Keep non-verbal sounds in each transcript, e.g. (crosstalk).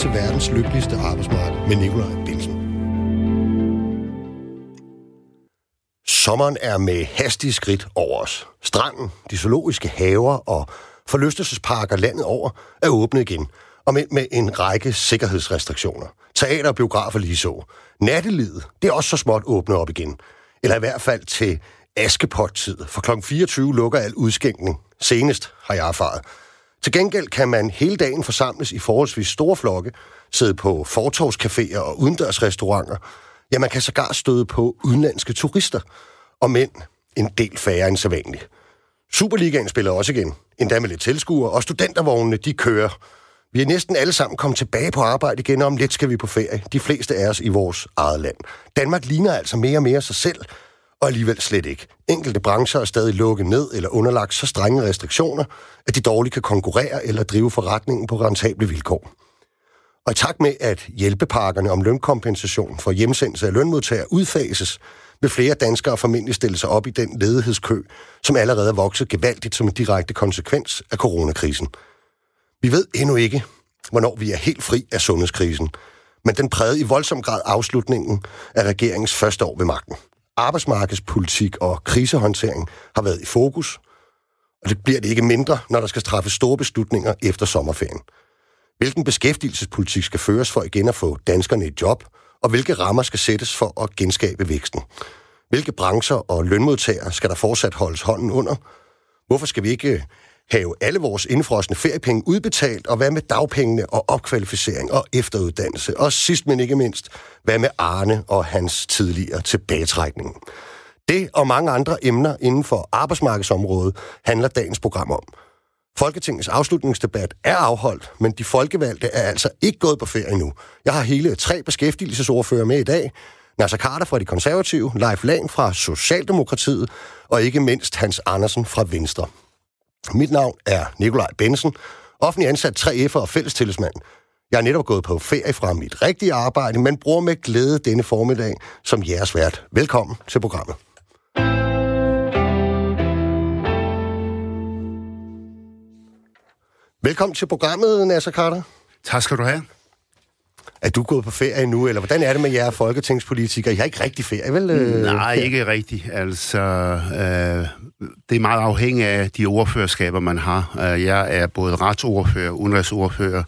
til verdens lykkeligste arbejdsmarked med Nikolaj Bilsen. Sommeren er med hastige skridt over os. Stranden, de zoologiske haver og forlystelsesparker landet over er åbnet igen, og med, med en række sikkerhedsrestriktioner. Teater og biografer lige så. Nattelivet, det er også så småt åbnet op igen. Eller i hvert fald til Askepot-tid, for kl. 24 lukker al udskænkning. Senest har jeg erfaret. Til gengæld kan man hele dagen forsamles i forholdsvis store flokke, sidde på fortovscaféer og udendørsrestauranter. Ja, man kan sågar støde på udenlandske turister, og mænd en del færre end sædvanligt. Superligaen spiller også igen, endda med lidt tilskuere, og studentervognene, de kører. Vi er næsten alle sammen kommet tilbage på arbejde igen, og om lidt skal vi på ferie. De fleste af os i vores eget land. Danmark ligner altså mere og mere sig selv, og alligevel slet ikke. Enkelte brancher er stadig lukket ned eller underlagt så strenge restriktioner, at de dårligt kan konkurrere eller drive forretningen på rentable vilkår. Og i takt med, at hjælpepakkerne om lønkompensation for hjemsendelse af lønmodtagere udfases, vil flere danskere formentlig stille sig op i den ledighedskø, som allerede er vokset gevaldigt som en direkte konsekvens af coronakrisen. Vi ved endnu ikke, hvornår vi er helt fri af sundhedskrisen, men den prægede i voldsom grad afslutningen af regeringens første år ved magten. Arbejdsmarkedspolitik og krisehåndtering har været i fokus, og det bliver det ikke mindre, når der skal træffes store beslutninger efter sommerferien. Hvilken beskæftigelsespolitik skal føres for igen at få danskerne i job, og hvilke rammer skal sættes for at genskabe væksten? Hvilke brancher og lønmodtagere skal der fortsat holdes hånden under? Hvorfor skal vi ikke have alle vores indfrosne feriepenge udbetalt, og hvad med dagpengene og opkvalificering og efteruddannelse? Og sidst men ikke mindst, hvad med Arne og hans tidligere tilbagetrækning? Det og mange andre emner inden for arbejdsmarkedsområdet handler dagens program om. Folketingets afslutningsdebat er afholdt, men de folkevalgte er altså ikke gået på ferie nu. Jeg har hele tre beskæftigelsesordfører med i dag. Nasser Carter fra De Konservative, Leif Lang fra Socialdemokratiet, og ikke mindst Hans Andersen fra Venstre. Mit navn er Nikolaj Bensen, offentlig ansat 3F'er og fællestillidsmand. Jeg er netop gået på ferie fra mit rigtige arbejde, men bruger med glæde denne formiddag som jeres vært. Velkommen til programmet. Velkommen til programmet, Nasser Carter. Tak skal du have. Er du gået på ferie nu, eller hvordan er det med jer folketingspolitikere? I har ikke rigtig ferie, vel? Øh, Nej, ikke rigtigt. Altså, øh, det er meget afhængigt af de ordførerskaber, man har. Øh, jeg er både retsordfører, udenrigsordfører,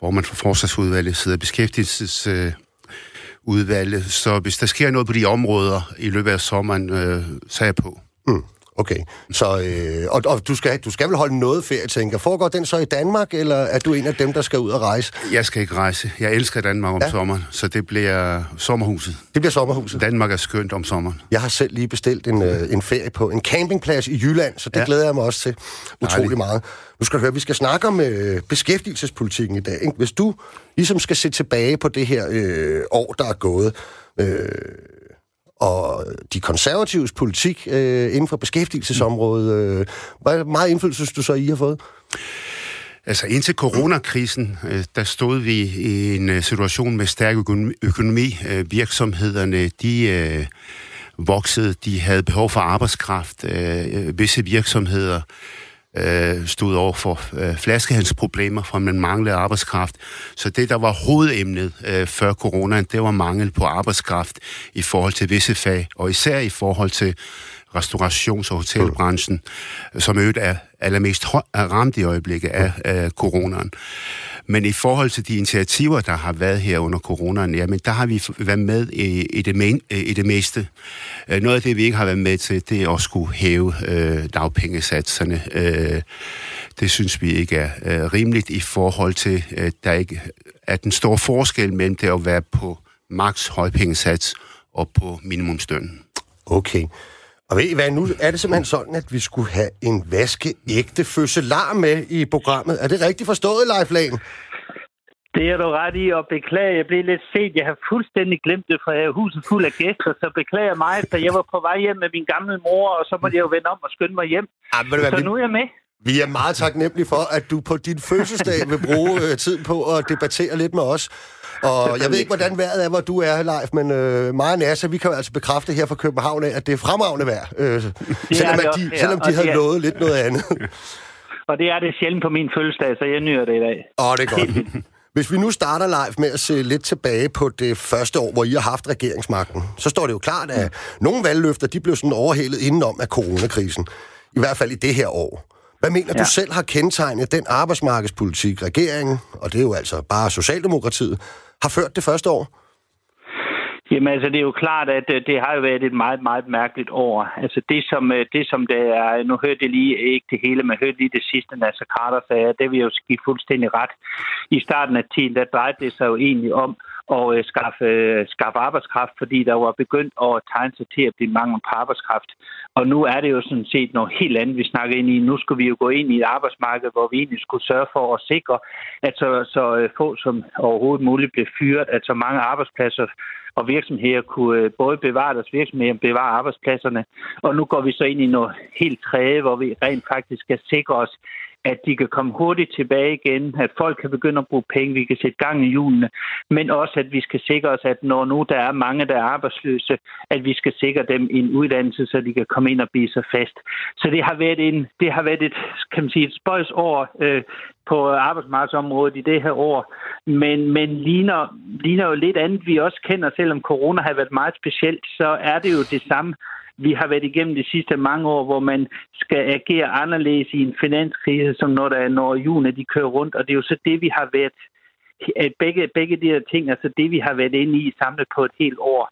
formand for forsvarsudvalget, sidder beskæftigelsesudvalget. Så hvis der sker noget på de områder i løbet af sommeren, øh, så er jeg på. Mm. Okay, så, øh, og, og du, skal, du skal vel holde noget ferie, tænker Foregår den så i Danmark, eller er du en af dem, der skal ud og rejse? Jeg skal ikke rejse. Jeg elsker Danmark om ja. sommeren, så det bliver sommerhuset. Det bliver sommerhuset? Danmark er skønt om sommeren. Jeg har selv lige bestilt en, øh, en ferie på en campingplads i Jylland, så det ja. glæder jeg mig også til utrolig Dejligt. meget. Nu skal du høre, vi skal snakke om øh, beskæftigelsespolitikken i dag. Ikke? Hvis du ligesom skal se tilbage på det her øh, år, der er gået... Øh, og de konservatives politik øh, inden for beskæftigelsesområdet. Øh, hvor meget indflydelse synes du så, I har fået? Altså indtil coronakrisen, øh, der stod vi i en øh, situation med stærk økonomi. Øh, virksomhederne, de øh, voksede, de havde behov for arbejdskraft. Øh, visse virksomheder øh, stod over for øh, flaskehalsproblemer, fra man manglede arbejdskraft. Så det, der var hovedemnet øh, før coronaen, det var mangel på arbejdskraft i forhold til visse fag, og især i forhold til restaurations- og hotelbranchen, som øvrigt er allermest ramt i øjeblikket af, af coronaen. Men i forhold til de initiativer, der har været her under coronaen, jamen der har vi været med i, i, det, men, i det meste. Øh, noget af det, vi ikke har været med til, det er at skulle hæve øh, dagpengesatserne. Øh, det synes vi ikke er øh, rimeligt i forhold til, at der ikke er den store forskel mellem det at være på maks højpengesats og på minimumstønnen. Okay. Og ved I hvad, nu er det simpelthen sådan, at vi skulle have en vaskeægte fødselar med i programmet. Er det rigtigt forstået, Leif Lahn? Det er du ret i, og beklager, jeg blev lidt set. Jeg har fuldstændig glemt det, for jeg er huset fuld af gæster, så beklager mig, for jeg var på vej hjem med min gamle mor, og så måtte jeg jo vende om og skynde mig hjem. Ja, så vi, nu er jeg med. Vi er meget taknemmelige for, at du på din fødselsdag vil bruge øh, tid på at debattere lidt med os. Og jeg ved ikke, hvordan vejret er, hvor du er, Leif, men øh, meget NASA, vi kan jo altså bekræfte her fra København at det er fremragende vejr. Øh, selvom, at de, selvom de havde lovet lidt noget andet. (laughs) Og det er det sjældent på min fødselsdag, så jeg nyder det i dag. Åh, det er godt. (laughs) Hvis vi nu starter live med at se lidt tilbage på det første år, hvor I har haft regeringsmagten, så står det jo klart, at nogle valgløfter, de blev sådan overhældet indenom af coronakrisen. I hvert fald i det her år. Hvad mener ja. du selv har kendetegnet den arbejdsmarkedspolitik, regeringen, og det er jo altså bare Socialdemokratiet, har ført det første år? Jamen altså, det er jo klart, at øh, det har jo været et meget, meget mærkeligt år. Altså det som, øh, det, som det er, nu hørte jeg lige ikke det hele, men hørte lige det sidste, Nasser Carter sagde, det vil jo give fuldstændig ret. I starten af tiden, der drejede det sig jo egentlig om og øh, skaffe, øh, skaffe arbejdskraft, fordi der var begyndt at tegne sig til at blive mangel på arbejdskraft. Og nu er det jo sådan set noget helt andet, vi snakker ind i. Nu skulle vi jo gå ind i et arbejdsmarked, hvor vi egentlig skulle sørge for at sikre, at så, så øh, få som overhovedet muligt blev fyret, at så mange arbejdspladser og virksomheder kunne øh, både bevare deres virksomheder og bevare arbejdspladserne. Og nu går vi så ind i noget helt tredje, hvor vi rent faktisk skal sikre os, at de kan komme hurtigt tilbage igen, at folk kan begynde at bruge penge, vi kan sætte gang i hjulene, men også at vi skal sikre os, at når nu der er mange, der er arbejdsløse, at vi skal sikre dem en uddannelse, så de kan komme ind og blive så fast. Så det har været, en, det har været et, kan man sige, et spøjs år øh, på arbejdsmarkedsområdet i det her år, men, men ligner, ligner jo lidt andet, vi også kender, selvom corona har været meget specielt, så er det jo det samme vi har været igennem de sidste mange år, hvor man skal agere anderledes i en finanskrise, som når der er når juni, de kører rundt, og det er jo så det, vi har været eh, begge, begge de her ting, altså det, vi har været inde i samlet på et helt år.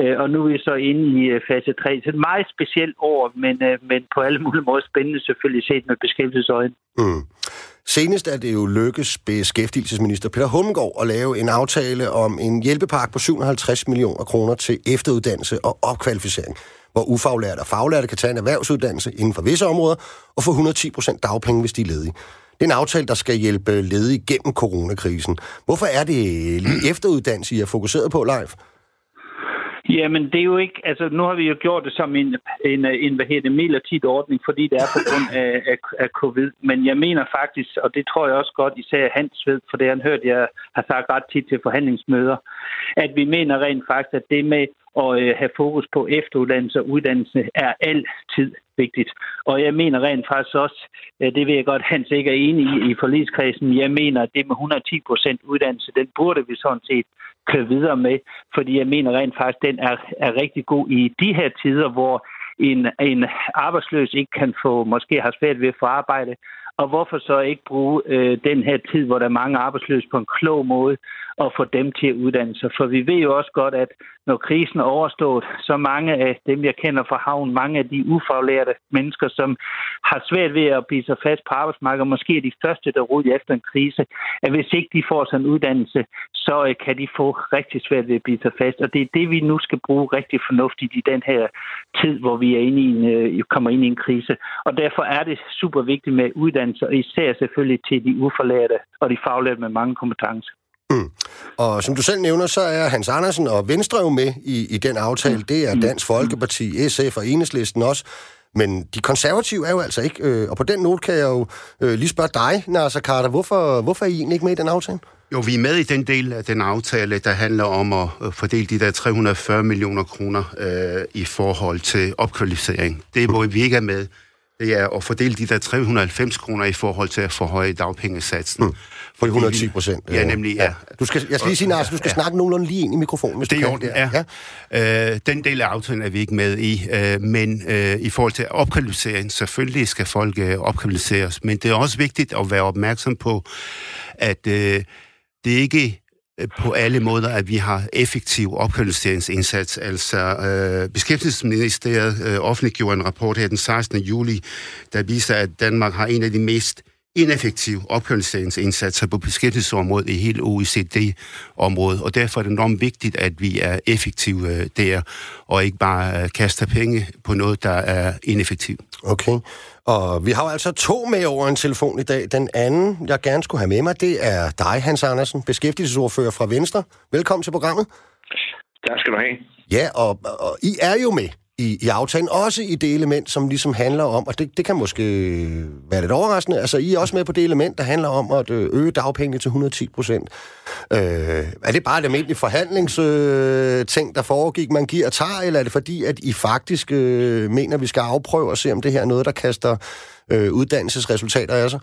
Eh, og nu er vi så inde i eh, fase 3. Så et meget specielt år, men, men på alle mulige måder spændende selvfølgelig set med beskæftigelsesøjen. Mm. Senest er det jo lykkes beskæftigelsesminister Peter Hummelgaard at lave en aftale om en hjælpepakke på 750 millioner kroner til efteruddannelse og opkvalificering hvor ufaglærte og faglærte kan tage en erhvervsuddannelse inden for visse områder og få 110 procent dagpenge, hvis de er ledige. Det er en aftale, der skal hjælpe ledige gennem coronakrisen. Hvorfor er det lige efteruddannelse, I er fokuseret på, live? Jamen, det er jo ikke... Altså, nu har vi jo gjort det som en, en, en hvad hedder det, midlertidig ordning, fordi det er på grund af, af, af covid. Men jeg mener faktisk, og det tror jeg også godt, især Hans ved, for det han hørt, jeg har sagt ret tit til forhandlingsmøder, at vi mener rent faktisk, at det med at øh, have fokus på efteruddannelse og uddannelse er altid vigtigt. Og jeg mener rent faktisk også, øh, det vil jeg godt, Hans ikke er enig i i forligskredsen, jeg mener, at det med 110 procent uddannelse, den burde vi sådan set køre videre med, fordi jeg mener rent faktisk, den er, er rigtig god i de her tider, hvor en, en arbejdsløs ikke kan få, måske har svært ved at få arbejde, og hvorfor så ikke bruge øh, den her tid, hvor der er mange arbejdsløse på en klog måde, og få dem til at uddanne sig? For vi ved jo også godt, at når krisen er overstået, så mange af dem, jeg kender fra havnen, mange af de ufaglærte mennesker, som har svært ved at blive sig fast på arbejdsmarkedet, måske er de første, der ryger efter en krise, at hvis ikke de får sådan en uddannelse, så øh, kan de få rigtig svært ved at blive sig fast. Og det er det, vi nu skal bruge rigtig fornuftigt i den her tid, hvor vi er inde i en, øh, kommer ind i en krise. Og derfor er det super vigtigt med uddannelse, og især selvfølgelig til de uforlærte og de faglærte med mange kompetencer. Mm. Og som du selv nævner, så er Hans Andersen og Venstre jo med i, i den aftale. Det er mm. Dansk Folkeparti, SF og Enhedslisten også. Men de konservative er jo altså ikke, øh, og på den note kan jeg jo øh, lige spørge dig, Nasser Carter, hvorfor, hvorfor er I egentlig ikke med i den aftale? Jo, vi er med i den del af den aftale, der handler om at fordele de der 340 millioner kroner øh, i forhold til opkvalificering. Det er, hvor vi ikke er med, det er at fordele de der 390 kroner i forhold til at forhøje dagpengesatsen. Mm. For 110 procent. Ja, nemlig, ja. ja. Du skal, jeg skal lige sige, Nars, du skal ja. snakke nogenlunde lige ind i mikrofonen, hvis det du kan. Det ja. ja. Øh, den del af aftalen er vi ikke med i, øh, men øh, i forhold til opkvalificering, selvfølgelig skal folk øh, opkvalificeres, men det er også vigtigt at være opmærksom på, at øh, det ikke Øh, Øh, på alle måder, at vi har effektiv opkvalificeringsindsats. Altså, øh, Beskæftigelsesministeriet øh, offentliggjorde en rapport her den 16. juli, der viser, at Danmark har en af de mest ineffektive opkvalificeringsindsatser på beskæftigelsesområdet i hele OECD-området, og derfor er det enormt vigtigt, at vi er effektive øh, der, og ikke bare øh, kaster penge på noget, der er ineffektivt. Okay. Og vi har altså to med over en telefon i dag. Den anden, jeg gerne skulle have med mig, det er dig, Hans Andersen, beskæftigelsesordfører fra Venstre. Velkommen til programmet. Tak skal du have. Ja, og, og I er jo med i, i aftalen, også i det element, som ligesom handler om, og det, det kan måske være lidt overraskende, altså I er også med på det element, der handler om at øh, øge dagpengene til 110 procent. Øh, er det bare et almindeligt forhandlingsting, øh, der foregik, man giver og tager, eller er det fordi, at I faktisk øh, mener, at vi skal afprøve og se, om det her er noget, der kaster øh, uddannelsesresultater af sig?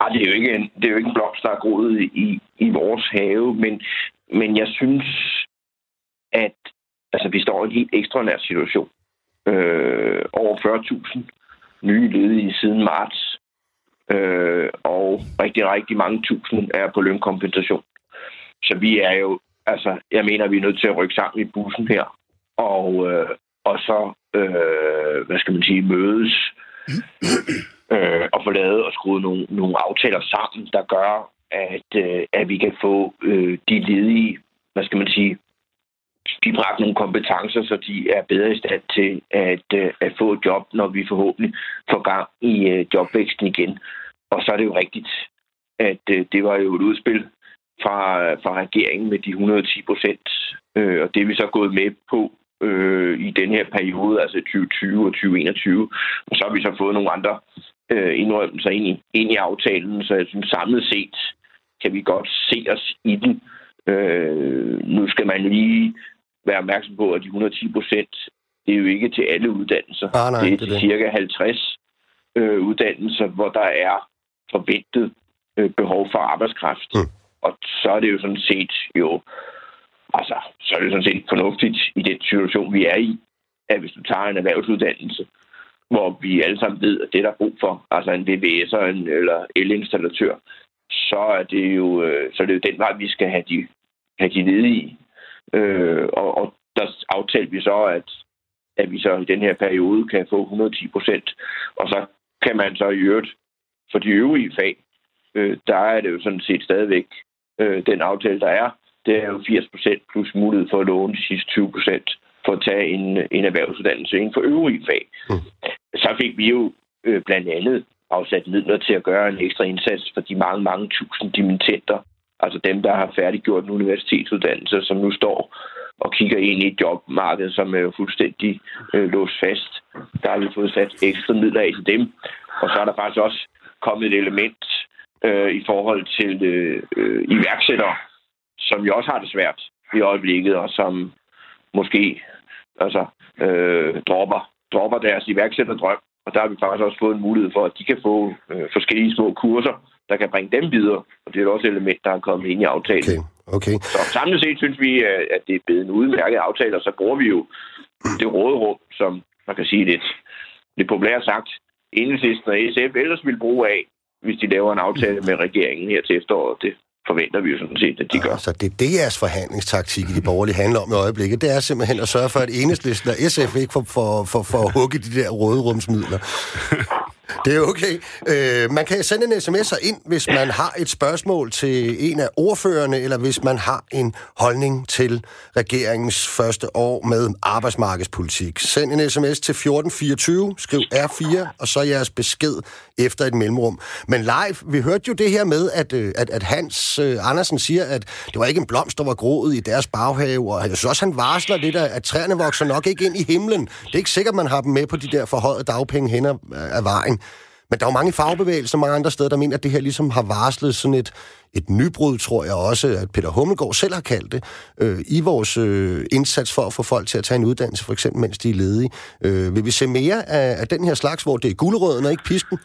Ej, det er jo ikke en, det er jo ikke en blomst, der er groet i, i vores have, men, men jeg synes, at altså, vi står i en helt ekstraordinær situation. Øh, over 40.000 nye ledige siden marts, øh, og rigtig, rigtig mange tusind er på lønkompensation. Så vi er jo, altså, jeg mener, vi er nødt til at rykke sammen i bussen her, og, øh, og så, øh, hvad skal man sige, mødes (clears throat) øh, og få lavet og skruet nogle, nogle aftaler sammen, der gør, at, øh, at vi kan få øh, de ledige, hvad skal man sige, de nogle kompetencer, så de er bedre i stand til at, øh, at få et job, når vi forhåbentlig får gang i øh, jobvæksten igen. Og så er det jo rigtigt, at øh, det var jo et udspil fra, fra regeringen med de 110 procent, øh, og det er vi så gået med på øh, i den her periode, altså 2020 og 2021. Og så har vi så fået nogle andre øh, indrømmelser ind i, ind i aftalen, så jeg synes samlet set kan vi godt se os i den. Øh, nu skal man lige være opmærksom på, at de 110 procent, det er jo ikke til alle uddannelser. Ah, nej, det er det til det. cirka 50 øh, uddannelser, hvor der er forventet øh, behov for arbejdskraft. Mm. Og så er det jo sådan set jo, altså, så er det sådan set fornuftigt i den situation, vi er i, at hvis du tager en erhvervsuddannelse, hvor vi alle sammen ved, at det der er brug for, altså en VVS'er en, eller elinstallatør, så er det jo øh, så er det jo den vej, vi skal have de, have de ledige. Øh, og, og der aftalte vi så, at, at vi så i den her periode kan få 110 procent. Og så kan man så i øvrigt for de øvrige fag, øh, der er det jo sådan set stadigvæk øh, den aftale, der er. Det er jo 80 procent plus mulighed for at låne de sidste 20 procent for at tage en, en erhvervsuddannelse inden for øvrige fag. Mm. Så fik vi jo øh, blandt andet afsat midler til at gøre en ekstra indsats for de mange, mange tusind dimittenter, altså dem, der har færdiggjort en universitetsuddannelse, som nu står og kigger ind i et jobmarked, som er fuldstændig øh, låst fast. Der har vi fået sat ekstra midler af til dem. Og så er der faktisk også kommet et element øh, i forhold til øh, øh, iværksættere, som jo også har det svært i øjeblikket, og som måske altså, øh, dropper, dropper deres iværksætterdrøm. Og der har vi faktisk også fået en mulighed for, at de kan få øh, forskellige små kurser, der kan bringe dem videre. Og det er også et element, der er kommet ind i aftalen. Okay, okay. Så samlet set synes vi, øh, at det er blevet en udmærket aftale, og så bruger vi jo det råderum, som man kan sige lidt, lidt populært sagt, Enhedslisten og SF ellers vil bruge af, hvis de laver en aftale med regeringen her til efteråret. Det forventer vi jo sådan set, at de gør. Så det er det, jeres forhandlingstaktik i de borgerlige handler om i øjeblikket. Det er simpelthen at sørge for, at enhedslisten og SF ikke får for, for, for at hugge de der råderumsmidler. Det er okay. Øh, man kan sende en sms'er ind, hvis man har et spørgsmål til en af ordførerne, eller hvis man har en holdning til regeringens første år med arbejdsmarkedspolitik. Send en sms til 1424, skriv R4, og så jeres besked efter et mellemrum. Men live, vi hørte jo det her med, at, øh, at, at Hans øh, Andersen siger, at det var ikke en blomst, der var groet i deres baghave, og jeg synes også, han varsler lidt, at, at træerne vokser nok ikke ind i himlen. Det er ikke sikkert, man har dem med på de der forhøjede dagpenge hen ad, ad vejen. Men der er jo mange fagbevægelser, mange andre steder, der mener, at det her ligesom har varslet sådan et, et nybrud, tror jeg også, at Peter Hummelgaard selv har kaldt det, øh, i vores øh, indsats for at få folk til at tage en uddannelse, for eksempel mens de er ledige. Øh, vil vi se mere af, af den her slags, hvor det er gulerøden og ikke pisken?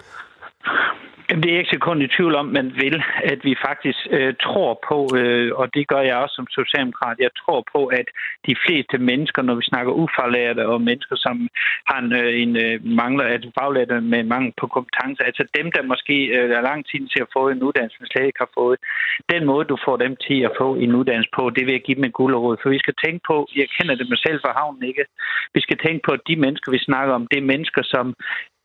Jamen, det er ikke sekund i tvivl om, man vil, at vi faktisk øh, tror på, øh, og det gør jeg også som socialdemokrat, jeg tror på, at de fleste mennesker, når vi snakker ufaglærte og mennesker, som har en, øh, en øh, mangler, at faglærte med mangel på kompetencer, altså dem, der måske øh, er lang tid til at få en uddannelse, men slet ikke har fået, den måde, du får dem til at få en uddannelse på, det vil jeg give dem en gulerod, for vi skal tænke på, jeg kender det mig selv fra havnen, ikke? Vi skal tænke på, at de mennesker, vi snakker om, det er mennesker, som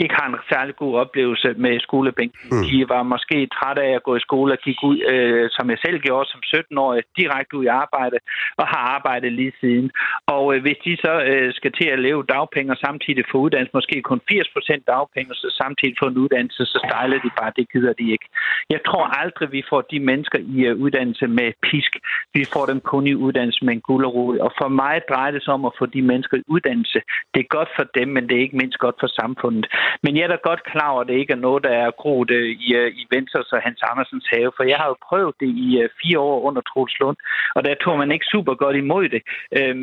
ikke har en særlig god oplevelse med skolebænken. Mm. De var måske trætte af at gå i skole og gik ud, øh, som jeg selv gjorde som 17-årig, direkte ud i arbejde og har arbejdet lige siden. Og øh, hvis de så øh, skal til at leve dagpenge og samtidig få uddannelse, måske kun 80 procent dagpenge, og så samtidig få en uddannelse, så stejler de bare, det gider de ikke. Jeg tror aldrig, vi får de mennesker i uh, uddannelse med pisk. Vi får dem kun i uddannelse med en gulderod. Og for mig drejer det sig om at få de mennesker i uddannelse. Det er godt for dem, men det er ikke mindst godt for samfundet. Men jeg er da godt klar over, at det ikke er noget, der er groet øh, i, øh, i Venstres og Hans Andersens have, for jeg har jo prøvet det i øh, fire år under Troels Lund, og der tog man ikke super godt imod det.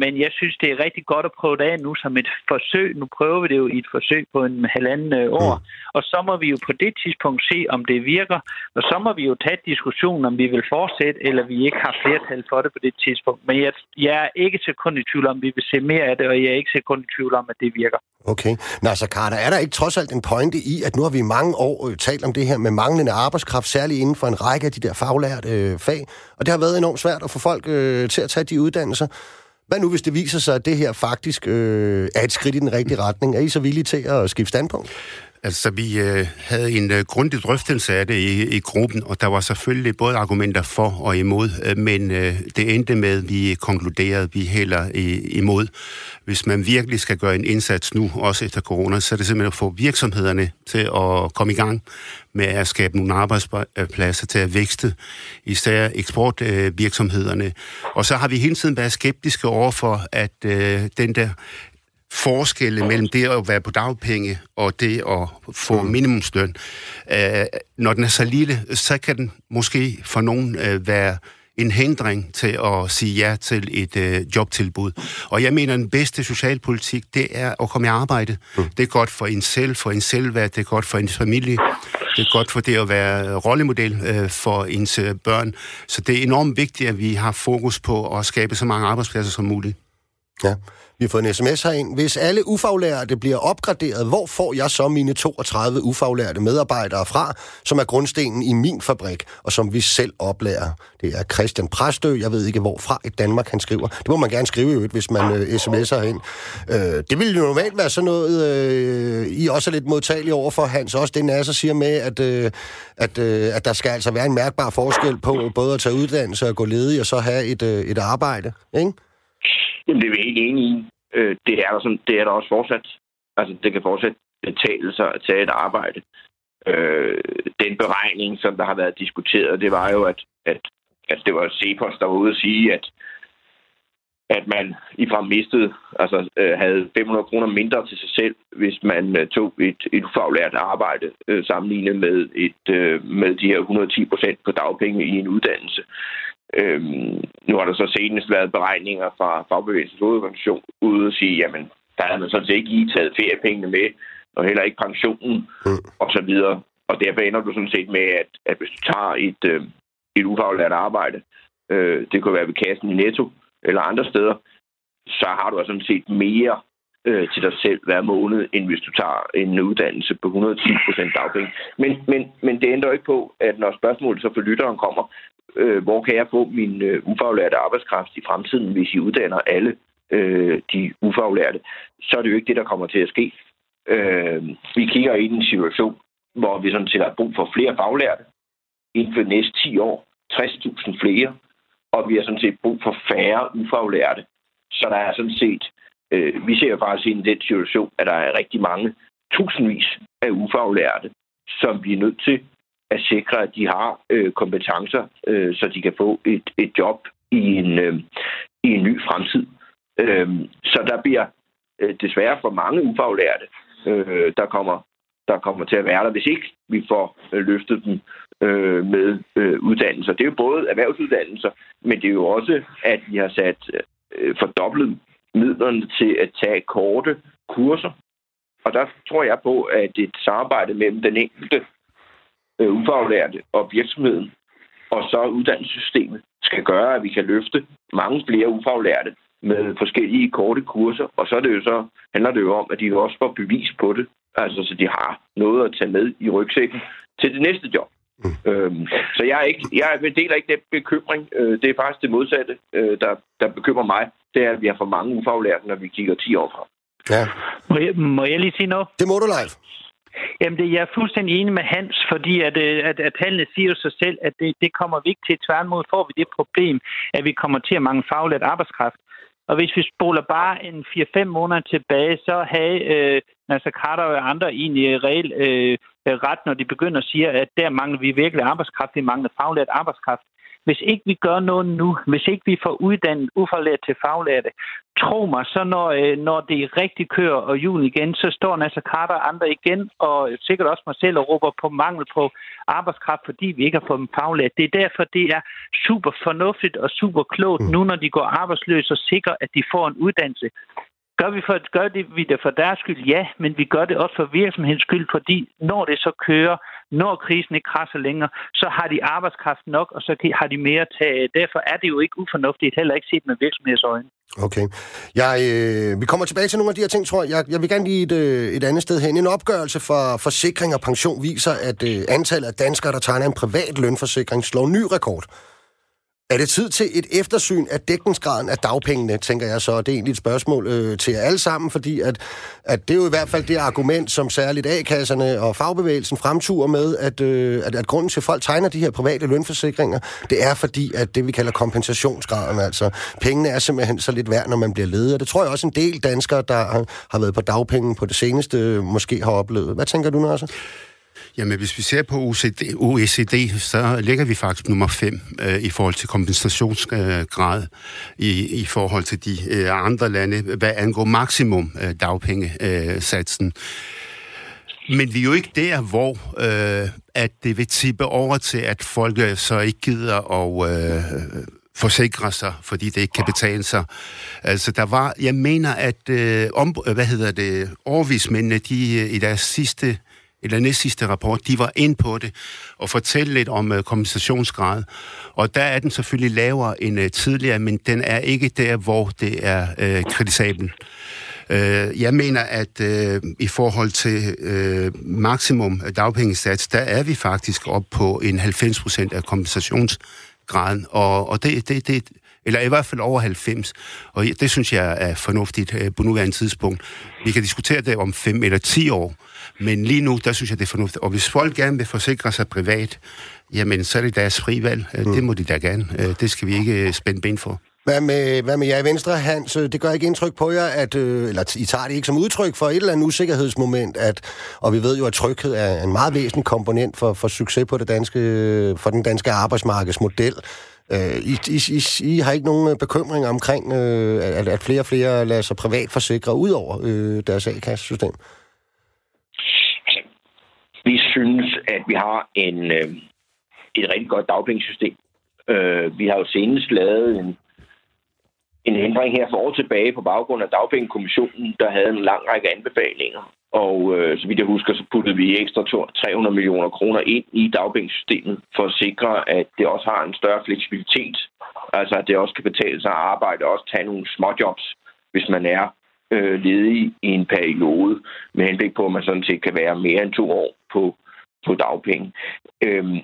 Men jeg synes, det er rigtig godt at prøve det af nu som et forsøg. Nu prøver vi det jo i et forsøg på en halvanden år, mm. og så må vi jo på det tidspunkt se, om det virker, og så må vi jo tage diskussionen, om vi vil fortsætte, eller vi ikke har flertal for det på det tidspunkt. Men jeg, jeg er ikke så kun i tvivl om, vi vil se mere af det, og jeg er ikke så kun i tvivl om, at det virker. Okay. Nå, så Carter, er der ikke trods alt en pointe i, at nu har vi i mange år øh, talt om det her med manglende arbejdskraft, særligt inden for en række af de der faglærte øh, fag, og det har været enormt svært at få folk øh, til at tage de uddannelser. Hvad nu, hvis det viser sig, at det her faktisk øh, er et skridt i den rigtige retning? Er I så villige til at skifte standpunkt? Altså, vi øh, havde en øh, grundig drøftelse af det i, i gruppen, og der var selvfølgelig både argumenter for og imod, øh, men øh, det endte med, at vi konkluderede, at vi heller imod. Hvis man virkelig skal gøre en indsats nu, også efter corona, så er det simpelthen at få virksomhederne til at komme i gang med at skabe nogle arbejdspladser til at vækste, især eksportvirksomhederne. Og så har vi hele tiden været skeptiske over for, at øh, den der forskelle mellem det at være på dagpenge og det at få mm. minimumsløn. Øh, når den er så lille, så kan den måske for nogen øh, være en hindring til at sige ja til et øh, jobtilbud. Og jeg mener, at den bedste socialpolitik, det er at komme i arbejde. Mm. Det er godt for en selv, for en selvværd, det er godt for en familie, det er godt for det at være rollemodel øh, for ens øh, børn. Så det er enormt vigtigt, at vi har fokus på at skabe så mange arbejdspladser som muligt. Ja. Vi har fået en sms herind. Hvis alle ufaglærte bliver opgraderet, hvor får jeg så mine 32 ufaglærte medarbejdere fra, som er grundstenen i min fabrik, og som vi selv oplærer? Det er Christian Præstø. Jeg ved ikke, hvorfra i Danmark han skriver. Det må man gerne skrive jo, hvis man øh, sms'er ind. Øh, det vil jo normalt være sådan noget, øh, I også er lidt modtagelige over for, Hans. Også det Nasser siger med, at, øh, at, øh, at der skal altså være en mærkbar forskel på både at tage uddannelse og gå ledig, og så have et, øh, et arbejde, ikke? Jamen, det er vi helt enige i. Øh, det, er der sådan, det er der også fortsat. Altså, det kan fortsat betale sig at tage et arbejde. Øh, den beregning, som der har været diskuteret, det var jo, at, at, at det var Cepos, der var ude at sige, at at man ifra mistede, altså øh, havde 500 kroner mindre til sig selv, hvis man øh, tog et, et ufaglært arbejde øh, sammenlignet med, et, øh, med de her 110 procent på dagpenge i en uddannelse. Øhm, nu har der så senest været beregninger fra Fagbevægelsens hovedorganisation ude at sige, jamen, der havde man sådan set ikke lige taget feriepengene med, og heller ikke pensionen mm. og så videre. Og derfor ender du sådan set med, at, at hvis du tager et, øh, et ufaglært arbejde, øh, det kunne være ved kassen i Netto eller andre steder, så har du altså sådan set mere øh, til dig selv hver måned, end hvis du tager en uddannelse på 110 procent dagpenge. Men, men, men det ændrer ikke på, at når spørgsmålet så for lytteren kommer, øh, hvor kan jeg få min øh, ufaglærte arbejdskraft i fremtiden, hvis I uddanner alle øh, de ufaglærte, så er det jo ikke det, der kommer til at ske. Øh, vi kigger ind i en situation, hvor vi sådan set har brug for flere faglærte inden for de næste 10 år. 60.000 flere, og vi har sådan set brug for færre ufaglærte. Så der er sådan set, øh, vi ser jo faktisk ind i den situation, at der er rigtig mange tusindvis af ufaglærte, som vi er nødt til at sikre, at de har øh, kompetencer, øh, så de kan få et, et job i en, øh, i en ny fremtid. Øh, så der bliver øh, desværre for mange ufaglærte, øh, der kommer der kommer til at være der, hvis ikke vi får øh, løftet dem øh, med øh, uddannelser. Det er jo både erhvervsuddannelser, men det er jo også, at vi har sat øh, fordoblet midlerne til at tage korte kurser. Og der tror jeg på, at et samarbejde mellem den enkelte øh, ufaglærte og virksomheden, og så uddannelsessystemet, skal gøre, at vi kan løfte mange flere ufaglærte med forskellige korte kurser, og så, er det jo så handler det jo om, at de også får bevis på det, altså så de har noget at tage med i rygsækken til det næste job. Mm. Øhm, så jeg, er ikke, jeg deler ikke den bekymring. Øh, det er faktisk det modsatte, øh, der, der bekymrer mig. Det er, at vi har for mange ufaglærte, når vi kigger 10 år frem. Ja. Må, jeg, må jeg lige sige noget? Det må du, Leif. Jamen, det, jeg er fuldstændig enig med Hans, fordi at, øh, at, at tallene siger sig selv, at det, det kommer vi ikke til. Tværtimod får vi det problem, at vi kommer til at mange faglært arbejdskraft. Og hvis vi spoler bare en 4-5 måneder tilbage, så havde øh, Nasser Carter og andre egentlig reelt øh, ret, når de begynder at sige, at der mangler vi virkelig arbejdskraft, vi mangler faglært arbejdskraft. Hvis ikke vi gør noget nu, hvis ikke vi får uddannet uforlært til faglærte, tro mig, så når, øh, når det rigtig kører og jul igen, så står Nasser Carter og andre igen, og sikkert også mig selv, og råber på mangel på arbejdskraft, fordi vi ikke har fået dem faglært. Det er derfor, det er super fornuftigt og super klogt mm. nu, når de går arbejdsløse og sikrer, at de får en uddannelse. Gør vi, for, gør det, vi det for deres skyld? Ja, men vi gør det også for virksomhedens skyld, fordi når det så kører, når krisen ikke krasser længere, så har de arbejdskraft nok, og så har de mere at tage. Derfor er det jo ikke ufornuftigt, heller ikke set med virksomhedsøjne. Okay. Jeg, øh, vi kommer tilbage til nogle af de her ting, tror jeg. Jeg, jeg vil gerne lige et, øh, et andet sted hen. En opgørelse for forsikring og pension viser, at øh, antallet af danskere, der tegner en privat lønforsikring, slår ny rekord. Er det tid til et eftersyn af dækningsgraden af dagpengene, tænker jeg så. Det er egentlig et spørgsmål øh, til jer alle sammen, fordi at, at det er jo i hvert fald det argument, som særligt A-kasserne og fagbevægelsen fremturer med, at, øh, at, at grunden til, at folk tegner de her private lønforsikringer, det er fordi, at det vi kalder kompensationsgraden, altså pengene er simpelthen så lidt værd, når man bliver leder. Det tror jeg også en del danskere, der har, har været på dagpenge på det seneste, måske har oplevet. Hvad tænker du, Nasser? Jamen, hvis vi ser på OECD, OECD så ligger vi faktisk nummer 5 øh, i forhold til kompensationsgrad øh, i, i forhold til de øh, andre lande, hvad angår maksimum øh, dagpengesatsen. Men vi er jo ikke der, hvor øh, at det vil tippe over til, at folk øh, så ikke gider at øh, forsikre sig, fordi det ikke kan betale sig. Altså, der var, jeg mener, at øh, om, hvad hedder det, overvismændene, de øh, i deres sidste eller næstsidste rapport, de var ind på det og fortælle lidt om øh, kompensationsgrad. Og der er den selvfølgelig lavere end øh, tidligere, men den er ikke der, hvor det er øh, kritisabelt. Øh, jeg mener, at øh, i forhold til øh, maksimum dagpengesats, der er vi faktisk op på en 90 procent af kompensationsgraden, og, og det, det, det, eller i hvert fald over 90. Og det synes jeg er fornuftigt øh, på nuværende tidspunkt. Vi kan diskutere det om 5 eller 10 år, men lige nu, der synes jeg, det er fornuftigt. Og hvis folk gerne vil forsikre sig privat, jamen, så er det deres frivalg. Øh, mm. Det må de da gerne. Øh, det skal vi ikke øh, spænde ben for. Hvad med, hvad med jer i Venstre, Hans? Det gør ikke indtryk på jer, at, eller I tager det ikke som udtryk for et eller andet usikkerhedsmoment, at, og vi ved jo, at tryghed er en meget væsentlig komponent for, for succes på det danske, for den danske arbejdsmarkedsmodel. I, I, I, I har ikke nogen bekymring omkring, at, at flere og flere lader sig privat forsikre ud over deres A-kassesystem? Vi synes, at vi har en, øh, et rigtig godt dagpengesystem. Øh, vi har jo senest lavet en, en ændring her for år tilbage på baggrund af dagpengekommissionen, der havde en lang række anbefalinger. Og øh, så vidt jeg husker, så puttede vi ekstra 300 millioner kroner ind i dagpengesystemet for at sikre, at det også har en større fleksibilitet. Altså at det også kan betale sig at arbejde og også tage nogle småjobs, hvis man er øh, ledig i en periode, med henblik på, at man sådan set kan være mere end to år på, på dagpenge. Øhm,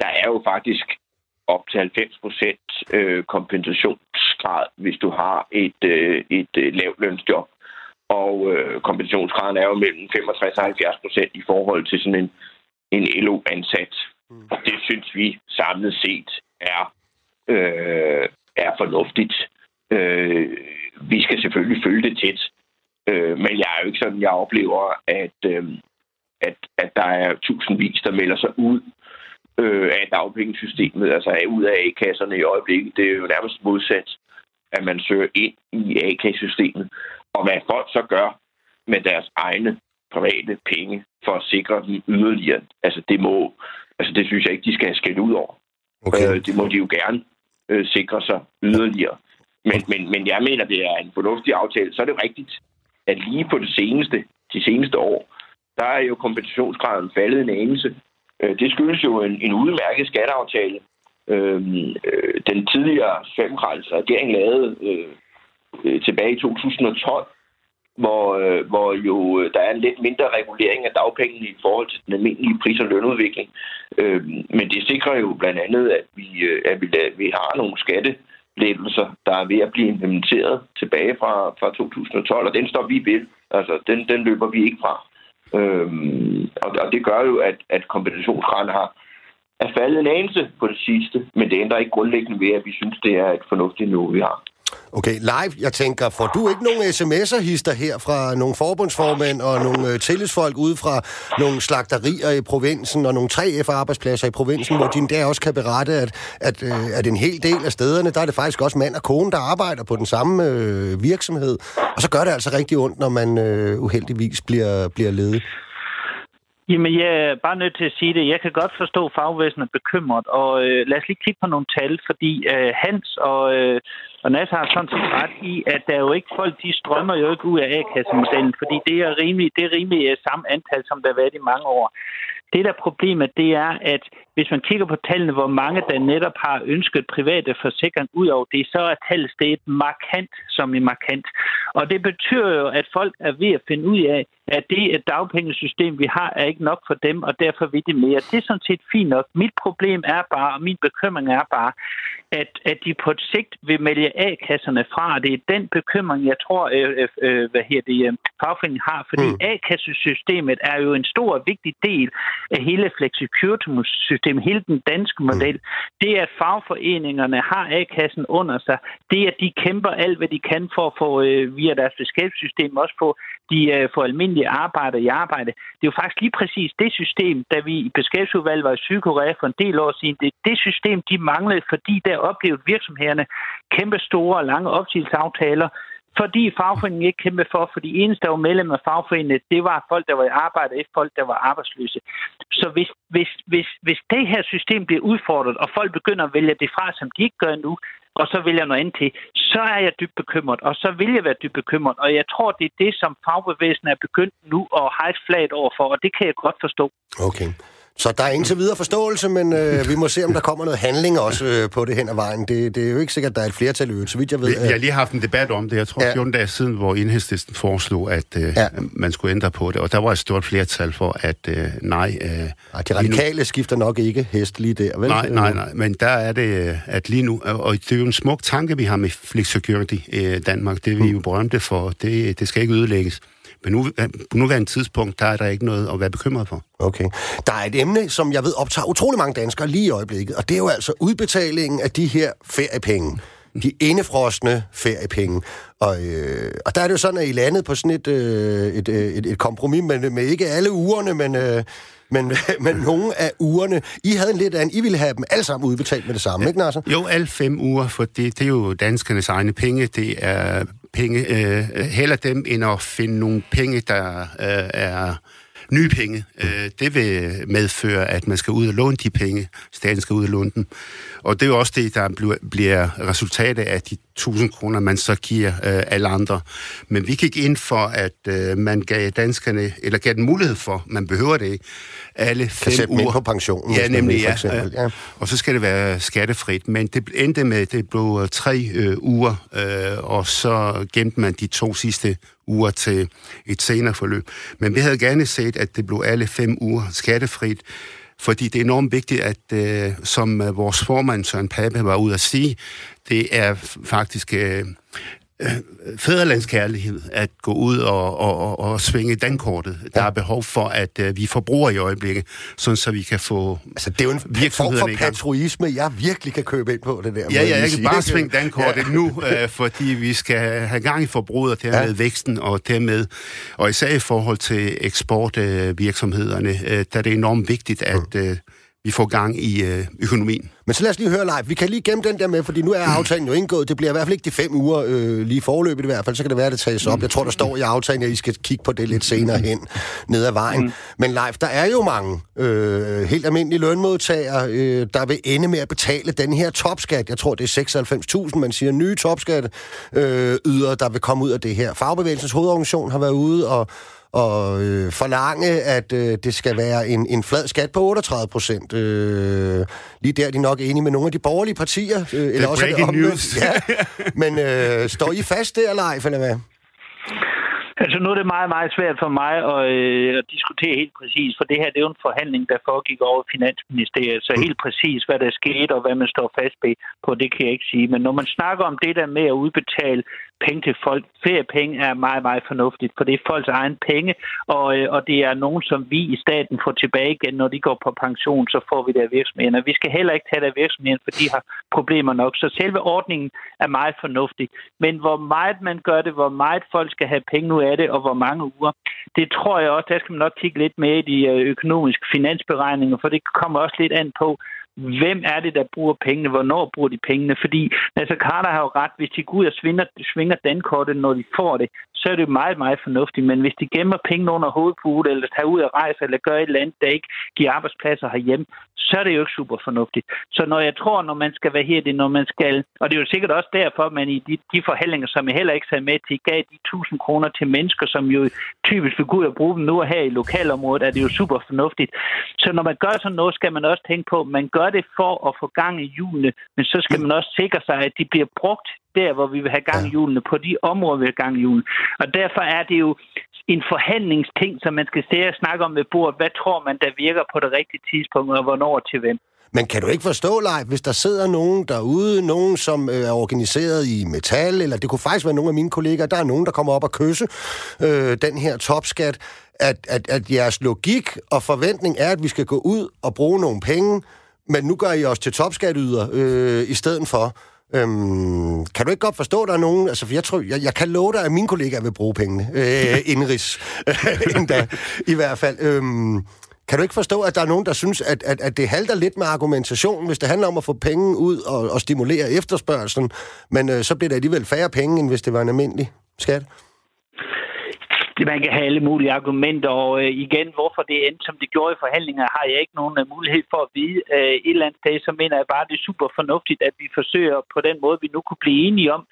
der er jo faktisk op til 90 procent øh, kompensationsgrad, hvis du har et, øh, et øh, lavt lønsjob. Og øh, kompensationsgraden er jo mellem 65 og 70 procent i forhold til sådan en, en LO-ansat. Mm. Og det synes vi samlet set er, øh, er fornuftigt. Øh, vi skal selvfølgelig følge det tæt. Øh, men jeg er jo ikke sådan, jeg oplever, at, øh, at, at der er tusindvis, der melder sig ud øh, af dagpengesystemet, altså ud af A-kasserne i øjeblikket. Det er jo nærmest modsat, at man søger ind i A-kassesystemet. Og hvad folk så gør med deres egne private penge for at sikre dem yderligere, altså det må, altså det synes jeg ikke, de skal have skæld ud over. Okay. Øh, det må de jo gerne øh, sikre sig yderligere. Men, men, men jeg mener, det er en fornuftig aftale. Så er det rigtigt, at lige på det seneste, de seneste år, der er jo kompensationsgraden faldet en anelse. Øh, det skyldes jo en, en udmærket skatteaftale. Øhm, øh, den tidligere socialdemokratiske regering lavede øh, øh tilbage i 2012, hvor, øh, hvor jo øh, der er en lidt mindre regulering af dagpengene i forhold til den almindelige pris- og lønudvikling. Øh, men det sikrer jo blandt andet, at vi, at vi, at vi har nogle lettelser, der er ved at blive implementeret tilbage fra, fra 2012, og den står vi ved. Altså, den, den løber vi ikke fra. Øhm, og, og det gør jo, at, at kompensationsgraden har er faldet en anelse på det sidste, men det ændrer ikke grundlæggende ved, at vi synes, det er et fornuftigt niveau, vi har. Okay, live, jeg tænker, får du ikke nogen sms'er hister her fra nogle forbundsformænd og nogle øh, tillidsfolk ude fra nogle slagterier i provinsen og nogle 3F-arbejdspladser i provinsen, hvor din der også kan berette, at, at, øh, at en hel del af stederne, der er det faktisk også mand og kone, der arbejder på den samme øh, virksomhed. Og så gør det altså rigtig ondt, når man øh, uheldigvis bliver, bliver ledet. Jamen, jeg er bare nødt til at sige det. Jeg kan godt forstå, at fagvæsenet er bekymret, og øh, lad os lige kigge på nogle tal, fordi øh, Hans og, øh, og Nas har sådan set ret i, at der er jo ikke folk, de strømmer jo ikke ud af A-kassemodellen, fordi det er rimelig, det er rimelig øh, samme antal, som der har været i mange år. Det, der er problemet, det er, at hvis man kigger på tallene, hvor mange der netop har ønsket private forsikring ud over det, så er tallet steget markant som i markant. Og det betyder jo, at folk er ved at finde ud af, at det dagpengesystem, vi har, er ikke nok for dem, og derfor vil de mere. Det er sådan set fint nok. Mit problem er bare, og min bekymring er bare, at, at de på et sigt vil melde A-kasserne fra. Det er den bekymring, jeg tror, øh, øh, øh hvad her det, øh, fagforeningen har. Fordi mm. A-kassesystemet er jo en stor og vigtig del af hele flexicurity-systemet, hele den danske mm. model. Mm. Det, at fagforeningerne har A-kassen under sig, det, at de kæmper alt, hvad de kan for at få øh, via deres beskæftigelsessystem også få de øh, får almindelige arbejder i arbejde. Det er jo faktisk lige præcis det system, da vi i beskæftigelsesudvalget var i Sydkorea for en del år siden, det er det system, de manglede, fordi der oplevede virksomhederne kæmpe store og lange opsigelsesaftaler, fordi fagforeningen ikke kæmpe for, for de eneste, der var medlem af fagforeningen, det var folk, der var i arbejde, ikke folk, der var arbejdsløse. Så hvis, hvis, hvis, hvis det her system bliver udfordret, og folk begynder at vælge det fra, som de ikke gør nu, og så vælger jeg noget andet til, så er jeg dybt bekymret, og så vil jeg være dybt bekymret. Og jeg tror, det er det, som fagbevægelsen er begyndt nu at hejse flaget flag over for, og det kan jeg godt forstå. Okay. Så der er indtil videre forståelse, men øh, vi må se, om der kommer noget handling også øh, på det hen ad vejen. Det, det er jo ikke sikkert, at der er et flertal øvrigt, så vidt jeg ved. Vi, jeg har lige haft en debat om det, jeg tror ja. 14 dage siden, hvor enhedslisten foreslog, at øh, ja. man skulle ændre på det, og der var et stort flertal for, at øh, nej... Øh, de radikale nu... skifter nok ikke hest lige der, vel? Nej, nej, nej, men der er det, øh, at lige nu, og det er jo en smuk tanke, vi har med Flex Security i Danmark, det er vi jo berømte for, det, det skal ikke ødelægges. Men nu, på nuværende tidspunkt, der er der ikke noget at være bekymret for. Okay. Der er et emne, som jeg ved optager utrolig mange danskere lige i øjeblikket, og det er jo altså udbetalingen af de her feriepenge. De indefrostende feriepenge. Og, øh, og der er det jo sådan, at I landet på sådan et, øh, et, øh, et, et kompromis med, med ikke alle ugerne, men... Øh, men, (laughs) men nogle af ugerne, I havde en lidt anden, I ville have dem alle sammen udbetalt med det samme, ikke Nasser? Jo, alle fem uger, for det, det er jo danskernes egne penge. Det er penge, øh, heller dem, end at finde nogle penge, der øh, er nye penge. Øh, det vil medføre, at man skal ud og låne de penge. Staten skal ud og låne dem. Og det er jo også det, der bliver resultatet af de 1000 kroner, man så giver øh, alle andre. Men vi gik ind for, at øh, man gav danskerne, eller gav den mulighed for, man behøver det ikke, alle fem kan uger. på pensionen. Ja, nemlig, ja, eksempel, ja. Og så skal det være skattefrit. Men det endte med, at det blev øh, tre øh, uger, øh, og så gemte man de to sidste uger til et senere forløb. Men vi havde gerne set, at det blev alle fem uger skattefrit, fordi det er enormt vigtigt, at øh, som øh, vores formand Søren Pape var ude at sige, det er faktisk øh, fædrelandskærlighed at gå ud og, og, og, og svinge dankortet. Der er behov for, at uh, vi forbruger i øjeblikket, sådan så vi kan få Altså, det er jo en form for patriotisme, jeg virkelig kan købe ind på det der. Ja, ja, jeg kan bare svinge dankortet ja. nu, uh, fordi vi skal have gang i forbruget, og dermed ja. væksten, og dermed, og især i forhold til eksportvirksomhederne, uh, der er det enormt vigtigt, at uh, vi får gang i øh, økonomien. Men så lad os lige høre live. Vi kan lige gemme den der med, fordi nu er aftalen jo indgået. Det bliver i hvert fald ikke de fem uger øh, lige forløbet i hvert fald. Så kan det være, at det tages op. Jeg tror, der står i aftalen, at I skal kigge på det lidt senere hen ned ad vejen. Mm. Men live, der er jo mange øh, helt almindelige lønmodtagere, øh, der vil ende med at betale den her topskat. Jeg tror, det er 96.000, man siger, nye topskat øh, yder, der vil komme ud af det her. Fagbevægelsens hovedorganisation har været ude og og øh, forlange, at øh, det skal være en, en flad skat på 38 procent. Øh, lige der er de nok enige med nogle af de borgerlige partier. Øh, eller også er det news. Ja. Men øh, står I fast der, Leif, eller hvad? Altså nu er det meget, meget svært for mig at, øh, at diskutere helt præcis, for det her det er jo en forhandling, der foregik over Finansministeriet, så mm. helt præcis, hvad der skete og hvad man står fast på, det kan jeg ikke sige. Men når man snakker om det der med at udbetale penge til folk, feriepenge er meget, meget fornuftigt, for det er folks egen penge, og, øh, og det er nogen, som vi i staten får tilbage igen, når de går på pension, så får vi der virksomheder. Vi skal heller ikke tage der virksomheden, for de har problemer nok. Så selve ordningen er meget fornuftig. Men hvor meget man gør det, hvor meget folk skal have penge ud af det, og hvor mange uger, det tror jeg også, der skal man nok kigge lidt med i de øh, økonomiske finansberegninger, for det kommer også lidt an på, hvem er det, der bruger pengene, hvornår bruger de pengene, fordi Nasser Carter har jo ret, hvis de går ud og svinger, svinger dankortet, når de får det, så er det meget, meget fornuftigt. Men hvis de gemmer penge under hovedpudet, eller tager ud og rejser, eller gør et eller andet, der ikke giver arbejdspladser herhjemme, så er det jo ikke super fornuftigt. Så når jeg tror, når man skal være her, det når man skal, og det er jo sikkert også derfor, at man i de, de forhandlinger, som jeg heller ikke sagde med til, gav de 1000 kroner til mennesker, som jo typisk vil gå ud og bruge dem nu her i lokalområdet, er det jo super fornuftigt. Så når man gør sådan noget, skal man også tænke på, at man gør det for at få gang i hjulene, men så skal man også sikre sig, at de bliver brugt der, hvor vi vil have gang i hjulene, på de områder, vi have gang i hjulene. Og derfor er det jo en forhandlingsting, som man skal se og snakke om ved bordet. Hvad tror man, der virker på det rigtige tidspunkt, og hvornår til hvem? Men kan du ikke forstå, Leif, hvis der sidder nogen derude, nogen som øh, er organiseret i metal, eller det kunne faktisk være nogle af mine kolleger, der er nogen, der kommer op og kysse øh, den her topskat, at, at, at jeres logik og forventning er, at vi skal gå ud og bruge nogle penge, men nu gør I os til topskatyder øh, i stedet for. Øhm, kan du ikke godt forstå, at der er nogen... Altså, for jeg, tror, jeg, jeg kan love dig, at mine kollegaer vil bruge pengene. Øh, indrigs. (laughs) endda, i hvert fald. Øhm, kan du ikke forstå, at der er nogen, der synes, at, at, at det halter lidt med argumentationen, hvis det handler om at få penge ud og, og stimulere efterspørgselen, men øh, så bliver der alligevel færre penge, end hvis det var en almindelig skat? Man kan have alle mulige argumenter, og øh, igen, hvorfor det endte, som det gjorde i forhandlinger, har jeg ikke nogen uh, mulighed for at vide. Uh, et eller andet sted, så mener jeg bare, at det er super fornuftigt, at vi forsøger på den måde, vi nu kunne blive enige om,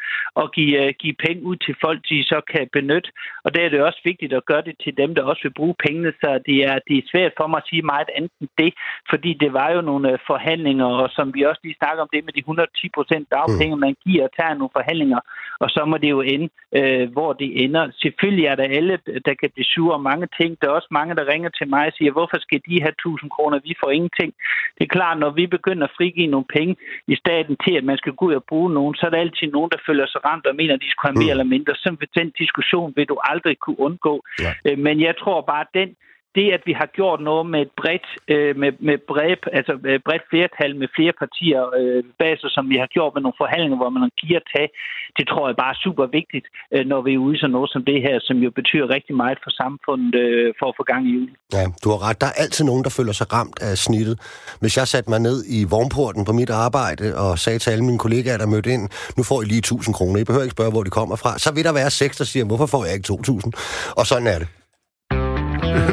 at give, uh, give penge ud til folk, de så kan benytte. Og der er det også vigtigt at gøre det til dem, der også vil bruge pengene, så det er, det er svært for mig at sige meget andet end det, fordi det var jo nogle uh, forhandlinger, og som vi også lige snakker om det med de 110 procent dagpenge, mm. man giver og tager nogle forhandlinger, og så må det jo ende, uh, hvor det ender. Selvfølgelig er der alle der kan blive sure om mange ting. Der er også mange, der ringer til mig og siger, hvorfor skal de have 1000 kroner? Vi får ingenting. Det er klart, når vi begynder at frigive nogle penge i staten til, at man skal gå ud og bruge nogen, så er der altid nogen, der føler sig ramt og mener, at de skal have mere mm. eller mindre. Så den diskussion vil du aldrig kunne undgå. Ja. Øh, men jeg tror bare, at den det, at vi har gjort noget med et bredt, øh, med, med bredt, altså med bredt flertal med flere partier øh, bag sig, som vi har gjort med nogle forhandlinger, hvor man giver og tage, det tror jeg bare er super vigtigt, øh, når vi er ude i sådan noget som det her, som jo betyder rigtig meget for samfundet øh, for at få gang i julen. Ja, du har ret. Der er altid nogen, der føler sig ramt af snittet. Hvis jeg satte mig ned i vognporten på mit arbejde og sagde til alle mine kollegaer, der mødte ind, nu får I lige 1000 kroner, I behøver ikke spørge, hvor de kommer fra, så vil der være seks, der siger, hvorfor får jeg ikke 2000? Og sådan er det.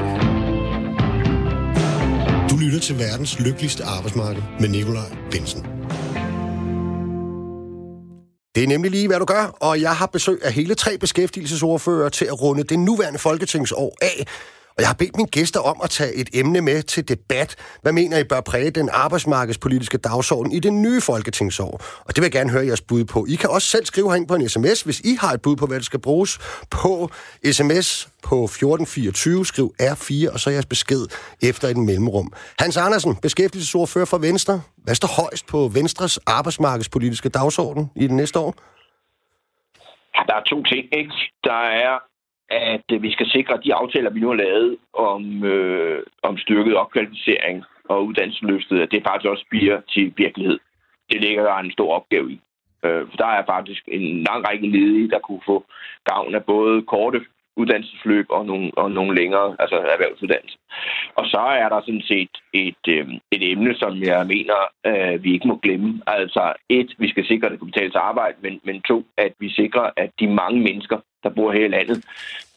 (laughs) lytter til verdens lykkeligste arbejdsmarked med Nikolaj Bensen. Det er nemlig lige, hvad du gør, og jeg har besøg af hele tre beskæftigelsesordfører til at runde det nuværende folketingsår af. Og jeg har bedt mine gæster om at tage et emne med til debat. Hvad mener I bør præge den arbejdsmarkedspolitiske dagsorden i det nye folketingsår? Og det vil jeg gerne høre jeres bud på. I kan også selv skrive herind på en sms, hvis I har et bud på, hvad det skal bruges på sms på 1424. Skriv R4, og så jeres besked efter et mellemrum. Hans Andersen, beskæftigelsesordfører for Venstre. Hvad står højst på Venstres arbejdsmarkedspolitiske dagsorden i det næste år? Ja, der er to ting, ikke? Der er at øh, vi skal sikre, at de aftaler, vi nu har lavet om, øh, om styrket opkvalificering og uddannelsesløftet, at det faktisk også bliver til virkelighed. Det ligger der en stor opgave i. Øh, for der er faktisk en lang række ledige, der kunne få gavn af både korte uddannelsesløb og nogle, og nogle længere altså erhvervsuddannelse. Og så er der sådan set et, øh, et emne, som jeg mener, øh, vi ikke må glemme. Altså et, vi skal sikre, at det kan betale sig arbejde, men, men to, at vi sikrer, at de mange mennesker, der bor her i landet,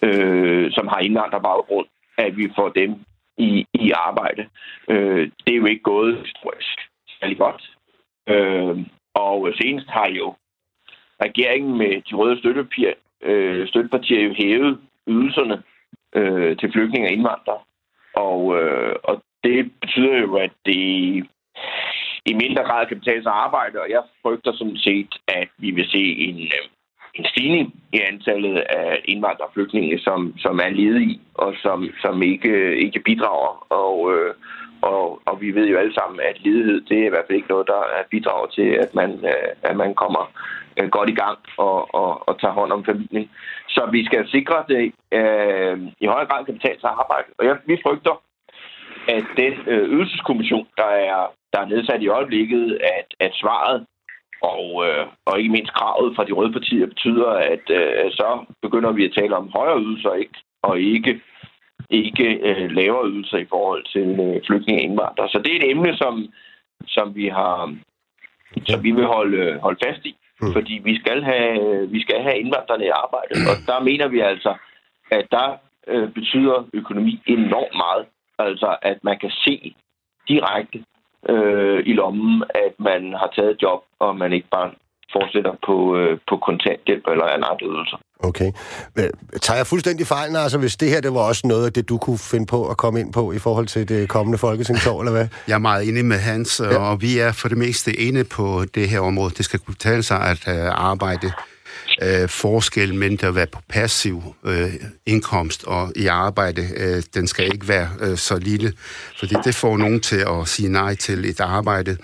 øh, som har indvandrerbaggrund, at vi får dem i, i arbejde. Øh, det er jo ikke gået historisk særlig godt. Øh, og senest har jo regeringen med de røde støttepartier, øh, støttepartier jo hævet ydelserne øh, til flygtninge og indvandrere. Og, øh, og det betyder jo, at det i mindre grad kan betale sig arbejde, og jeg frygter sådan set, at vi vil se en, øh, en stigning i antallet af indvandrerflygtninge, som, som er ledige og som, som ikke, ikke bidrager. Og, øh, og, og vi ved jo alle sammen, at ledighed det er i hvert fald ikke noget, der bidrager til, at man, øh, at man kommer øh, godt i gang og, og, og tager hånd om familien. Så vi skal sikre, at det øh, i højere grad kan betale sig arbejde. Og jeg, vi frygter, at den øh, ydelseskommission, der er, der er nedsat i øjeblikket, at, at svaret og, øh, og ikke mindst kravet fra de røde partier betyder, at øh, så begynder vi at tale om højere ydelser ikke, og ikke, ikke øh, lavere ydelser i forhold til øh, flygtninge og indvandrere. Så det er et emne, som, som vi har som vi vil holde, holde fast i. Mm. Fordi vi skal, have, vi skal have indvandrerne i arbejde. Og der mener vi altså, at der øh, betyder økonomi enormt meget. Altså, at man kan se direkte øh, i lommen, at man har taget et job, og man ikke bare fortsætter på, øh, på kontanthjælp eller andre ydelser. Okay. Men, tager jeg fuldstændig fejl, altså hvis det her det var også noget af det, du kunne finde på at komme ind på i forhold til det kommende folketingsår, eller hvad? Jeg er meget enig med Hans, ja. og vi er for det meste inde på det her område. Det skal kunne betale sig at uh, arbejde øh, forskel mellem at være på passiv øh, indkomst og i arbejde, øh, den skal ikke være øh, så lille, for det får nogen til at sige nej til et arbejde.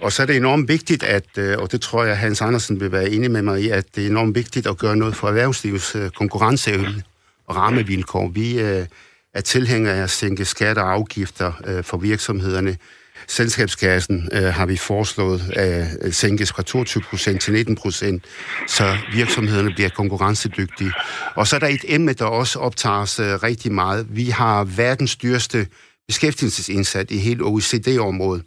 Og så er det enormt vigtigt, at, øh, og det tror jeg, Hans Andersen vil være enig med mig i, at det er enormt vigtigt at gøre noget for erhvervslivets øh, konkurrenceevne og rammevilkår. Vi øh, er tilhængere af at sænke skatter og afgifter øh, for virksomhederne, Selskabskassen øh, har vi foreslået at øh, sænkes fra 22 procent til 19 procent, så virksomhederne bliver konkurrencedygtige. Og så er der et emne, der også optager os øh, rigtig meget. Vi har verdens dyreste beskæftigelsesindsat i hele OECD-området.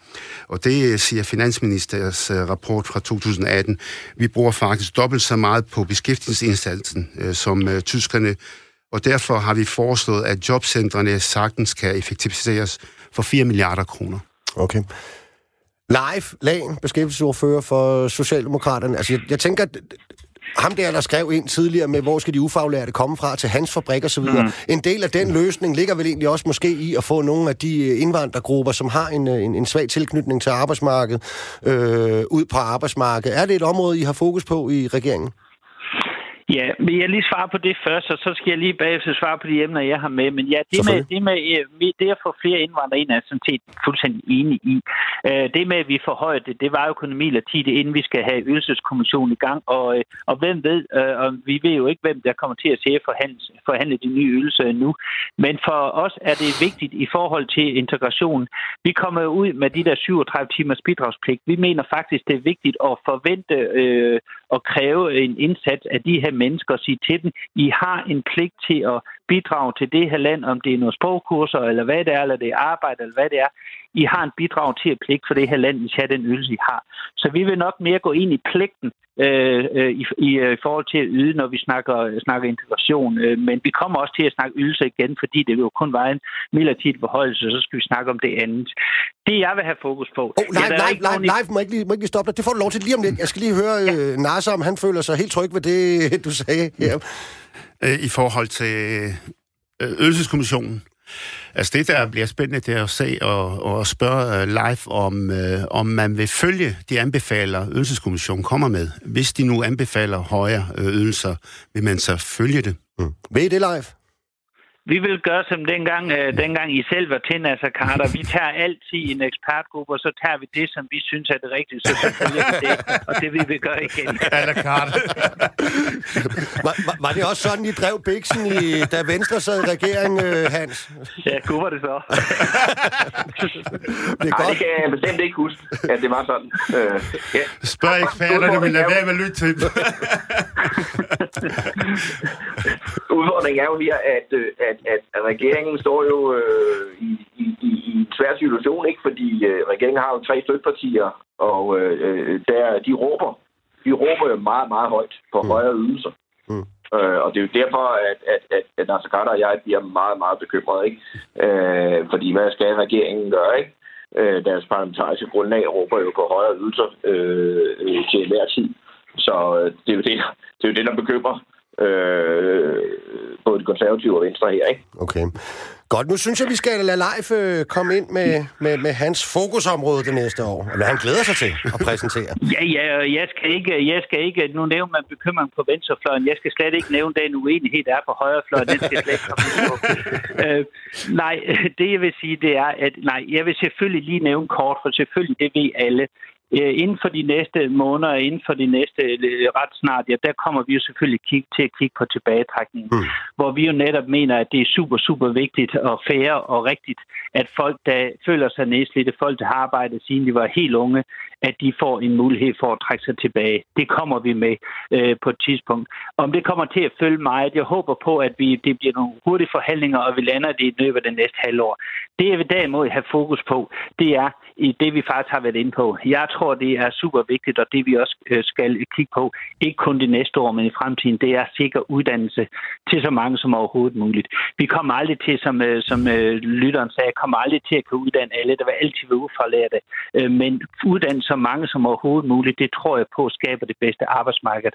Og det øh, siger Finansministeriets øh, rapport fra 2018. Vi bruger faktisk dobbelt så meget på beskæftigelsesindsatsen som tyskerne, og derfor har vi foreslået, at jobcentrene sagtens kan effektiviseres for 4 milliarder kroner. Okay. Live, Lagen, beskæftigelsesordfører for Socialdemokraterne. Altså, jeg, jeg tænker, ham der, der skrev ind tidligere med, hvor skal de ufaglærte komme fra til hans fabrik videre. Mm. En del af den løsning ligger vel egentlig også måske i at få nogle af de indvandrergrupper, som har en, en, en svag tilknytning til arbejdsmarkedet, øh, ud på arbejdsmarkedet. Er det et område, I har fokus på i regeringen? Ja, vil jeg lige svare på det først, og så skal jeg lige bagefter svare på de emner, jeg har med. Men ja, det med, det med, øh, med det at få flere indvandrere ind, er sådan set fuldstændig enig i. Øh, det med, at vi forhøjer det, det var jo kun midlertidigt, inden vi skal have ydelseskommissionen i gang. Og, øh, og hvem ved, og vi ved jo ikke, hvem der kommer til at se forhandle, forhandle de nye ydelser nu. Men for os er det vigtigt i forhold til integration. Vi kommer ud med de der 37 timers bidragspligt. Vi mener faktisk, det er vigtigt at forvente øh, og kræve en indsats af de her mennesker og sige til dem, I har en pligt til at bidrage til det her land, om det er nogle sprogkurser, eller hvad det er, eller det er arbejde, eller hvad det er. I har en bidrag til at pligt for det her land, hvis I har den ydelse, I har. Så vi vil nok mere gå ind i pligten øh, øh i, i, øh, i forhold til at yde, når vi snakker, snakker integration. Øh, men vi kommer også til at snakke ydelse igen, fordi det vil jo kun være en midlertidig forholdelse, så skal vi snakke om det andet. Det, jeg vil have fokus på... Oh, nej, ja, nej, nej, nej, må ikke, lige, må ikke lige stoppe dig. Det får du lov til lige om lidt. Jeg skal lige høre ja. øh, Nasser, om han føler sig helt tryg ved det, du sagde her. Øh, I forhold til øh, ydelseskommissionen, Altså det, der bliver spændende, det er at se og, og spørge øh, live, om, øh, om man vil følge de anbefaler, ydelseskommissionen kommer med. Hvis de nu anbefaler højere ydelser, vil man så følge det? Mm. Ved I det live? Vi vil gøre som dengang, øh, dengang I selv var til, altså Carter. Vi tager altid en ekspertgruppe, og så tager vi det, som vi synes er det rigtige. Så selvfølgelig vi det, og det vil vi gøre igen. (laughs) Eller Carter. (laughs) var, var, var, det også sådan, I drev Bixen, i, da Venstre sad i regeringen, øh, Hans? Ja, gud var det så. det, er Ej, det kan jeg bestemt ikke huske, at det var sådan. Øh, ja. Spørg eksperterne, men lad være med at lytte til (laughs) Udfordringen er jo her, at, øh, at at, regeringen står jo øh, i, i, i en svær situation, ikke? fordi øh, regeringen har jo tre støttepartier, og øh, der, de råber de råber jo meget, meget højt på mm. højere ydelser. Mm. Øh, og det er jo derfor, at, at, at, at Nasser Carter og jeg bliver meget, meget bekymrede. Ikke? Øh, fordi hvad skal regeringen gøre? Ikke? Øh, deres parlamentariske grundlag råber jo på højere ydelser øh, til enhver tid. Så øh, det, er jo det, det er jo det, der bekymrer Øh, både de konservative og venstre her, ikke? Okay. Godt, nu synes jeg, vi skal lade Leif øh, komme ind med, med, med hans fokusområde det næste år. Eller han glæder sig til at præsentere. (laughs) Ja, ja, jeg skal ikke, jeg skal ikke nu nævne man bekymring på venstrefløjen. Jeg skal slet ikke nævne den uenighed, der er på højrefløjen. Den skal slet ikke komme på. (laughs) øh, nej, det jeg vil sige, det er, at nej, jeg vil selvfølgelig lige nævne kort, for selvfølgelig, det ved alle. Øh, inden for de næste måneder, inden for de næste øh, ret snart, ja, der kommer vi jo selvfølgelig kigge, til at kigge på tilbagetrækningen. Mm. Hvor vi jo netop mener, at det er super, super vigtigt og fair og rigtigt, at folk, der føler sig nedslidte, folk, der har arbejdet siden de var helt unge, at de får en mulighed for at trække sig tilbage. Det kommer vi med øh, på et tidspunkt. Om det kommer til at følge meget, jeg håber på, at vi, det bliver nogle hurtige forhandlinger, og vi lander det i løbet af det næste halvår. Det, jeg vil derimod have fokus på, det er i det, vi faktisk har været inde på. Jeg tror, det er super vigtigt, og det vi også øh, skal kigge på, ikke kun det næste år, men i fremtiden, det er sikker uddannelse til så mange som overhovedet muligt. Vi kommer aldrig til, som, øh, som øh, lytteren sagde, kommer aldrig til at kunne uddanne alle. Der vil altid være uforlærte. Men uddanne så mange som overhovedet muligt, det tror jeg på skaber det bedste arbejdsmarked.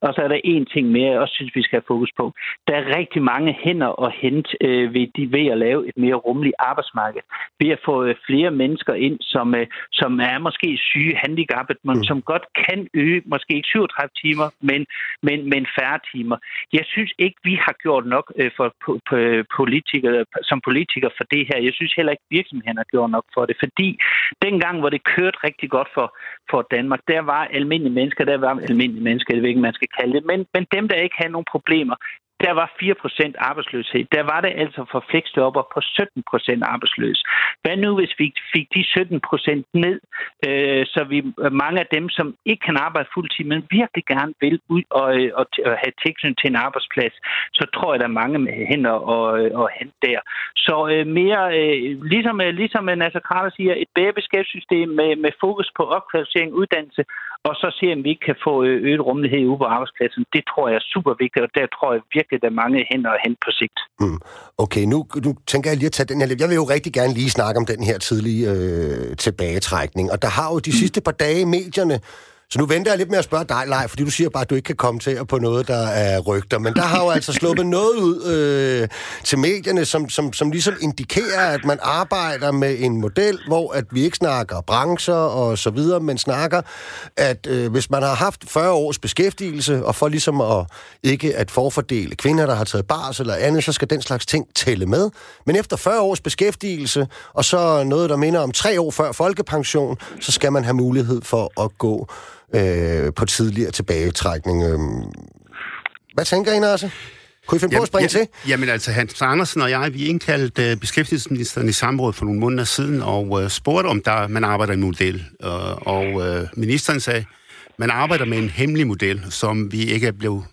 Og så er der en ting mere, jeg også synes, vi skal have fokus på. Der er rigtig mange hænder at hente øh, ved, de, ved at lave et mere rummeligt arbejdsmarked. Ved at få øh, flere mennesker ind, som, øh, som er måske syge, handicappet, men mm. som godt kan øge, måske ikke 37 timer, men, men, men færre timer. Jeg synes ikke, vi har gjort nok øh, for politikere, som politikere for det her. Jeg synes heller ikke, virksomhederne har gjort nok for det, fordi dengang, hvor det kørte rigtig godt for, for Danmark, der var almindelige mennesker, der var almindelige mennesker, jeg ved ikke, man skal kalde det, men, men dem, der ikke havde nogen problemer, der var 4% arbejdsløshed. Der var det altså for fleksjobber på 17% arbejdsløs. Hvad nu, hvis vi fik de 17% ned, øh, så vi mange af dem, som ikke kan arbejde fuldtid, men virkelig gerne vil ud og, øh, og, og have tilknytning til en arbejdsplads, så tror jeg, der er mange hænder og, øh, og hente der. Så øh, mere, øh, ligesom, øh, ligesom Nasser Carter siger, et bedre beskæftigelsessystem med, med fokus på opkvalificering, uddannelse, og så se, om vi ikke kan få øh, øget rummelighed ude på arbejdspladsen. Det tror jeg er super vigtigt, og der tror jeg virkelig, virkelig, der er mange hænder at hente på sigt. Mm. Okay, nu, nu tænker jeg lige at tage den her Jeg vil jo rigtig gerne lige snakke om den her tidlige øh, tilbagetrækning. Og der har jo de mm. sidste par dage medierne så nu venter jeg lidt med at spørge dig, Leif, fordi du siger bare, at du ikke kan kommentere på noget, der er rygter. Men der har jo altså sluppet (laughs) noget ud øh, til medierne, som, som, som ligesom indikerer, at man arbejder med en model, hvor at vi ikke snakker brancher og så videre, men snakker, at øh, hvis man har haft 40 års beskæftigelse, og for ligesom at ikke at forfordele kvinder, der har taget bars eller andet, så skal den slags ting tælle med. Men efter 40 års beskæftigelse, og så noget, der minder om tre år før folkepension, så skal man have mulighed for at gå øh, på tidligere tilbagetrækning. Øh. Hvad tænker I, Nasse? Kunne I finde jamen, på at springe ja, til? Jamen altså, Hans Andersen og jeg, vi indkaldte uh, beskæftigelsesministeren i samråd for nogle måneder siden og uh, spurgte, om der man arbejder i en model. Uh, og uh, ministeren sagde, man arbejder med en hemmelig model, som vi ikke er blevet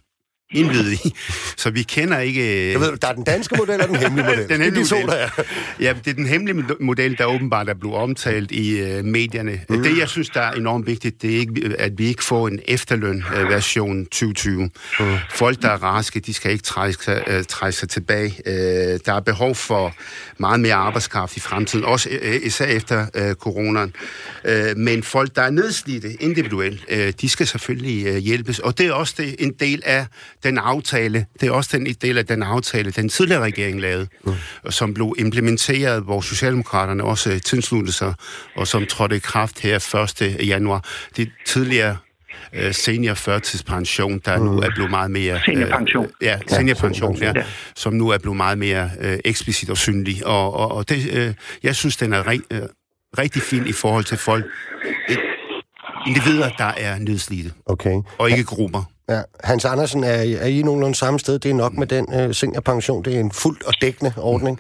indvidet i. Så vi kender ikke... Jeg ved, der er den danske model og den hemmelige (laughs) model. den hemmelige det er de to, der er. Ja, det er den hemmelige model, der åbenbart er blevet omtalt i uh, medierne. Mm. Det, jeg synes, der er enormt vigtigt, det er, ikke, at vi ikke får en efterløn-version uh, 2020. Mm. Folk, der er raske, de skal ikke trække sig, uh, trække sig tilbage. Uh, der er behov for meget mere arbejdskraft i fremtiden, også uh, især efter uh, coronaen. Uh, men folk, der er nedslidte individuelt, uh, de skal selvfølgelig uh, hjælpes. Og det er også det, en del af den aftale, det er også den del af den aftale, den tidligere regering lavede, mm. som blev implementeret, hvor Socialdemokraterne også tilsluttede sig, og som trådte i kraft her 1. januar. Det tidligere uh, senior førtidspension, der mm. nu er blevet meget mere... Seniorpension. Uh, ja, seniorpension, ja, ja, som nu er blevet meget mere uh, eksplicit og synlig. Og, og, og det, uh, jeg synes, den er ri- uh, rigtig fin i forhold til folk, individer, der er nedslidte. Okay. Og ikke grupper. Ja. Hans Andersen, er, er I nogenlunde samme sted? Det er nok med den øh, seniorpension. Det er en fuldt og dækkende ordning.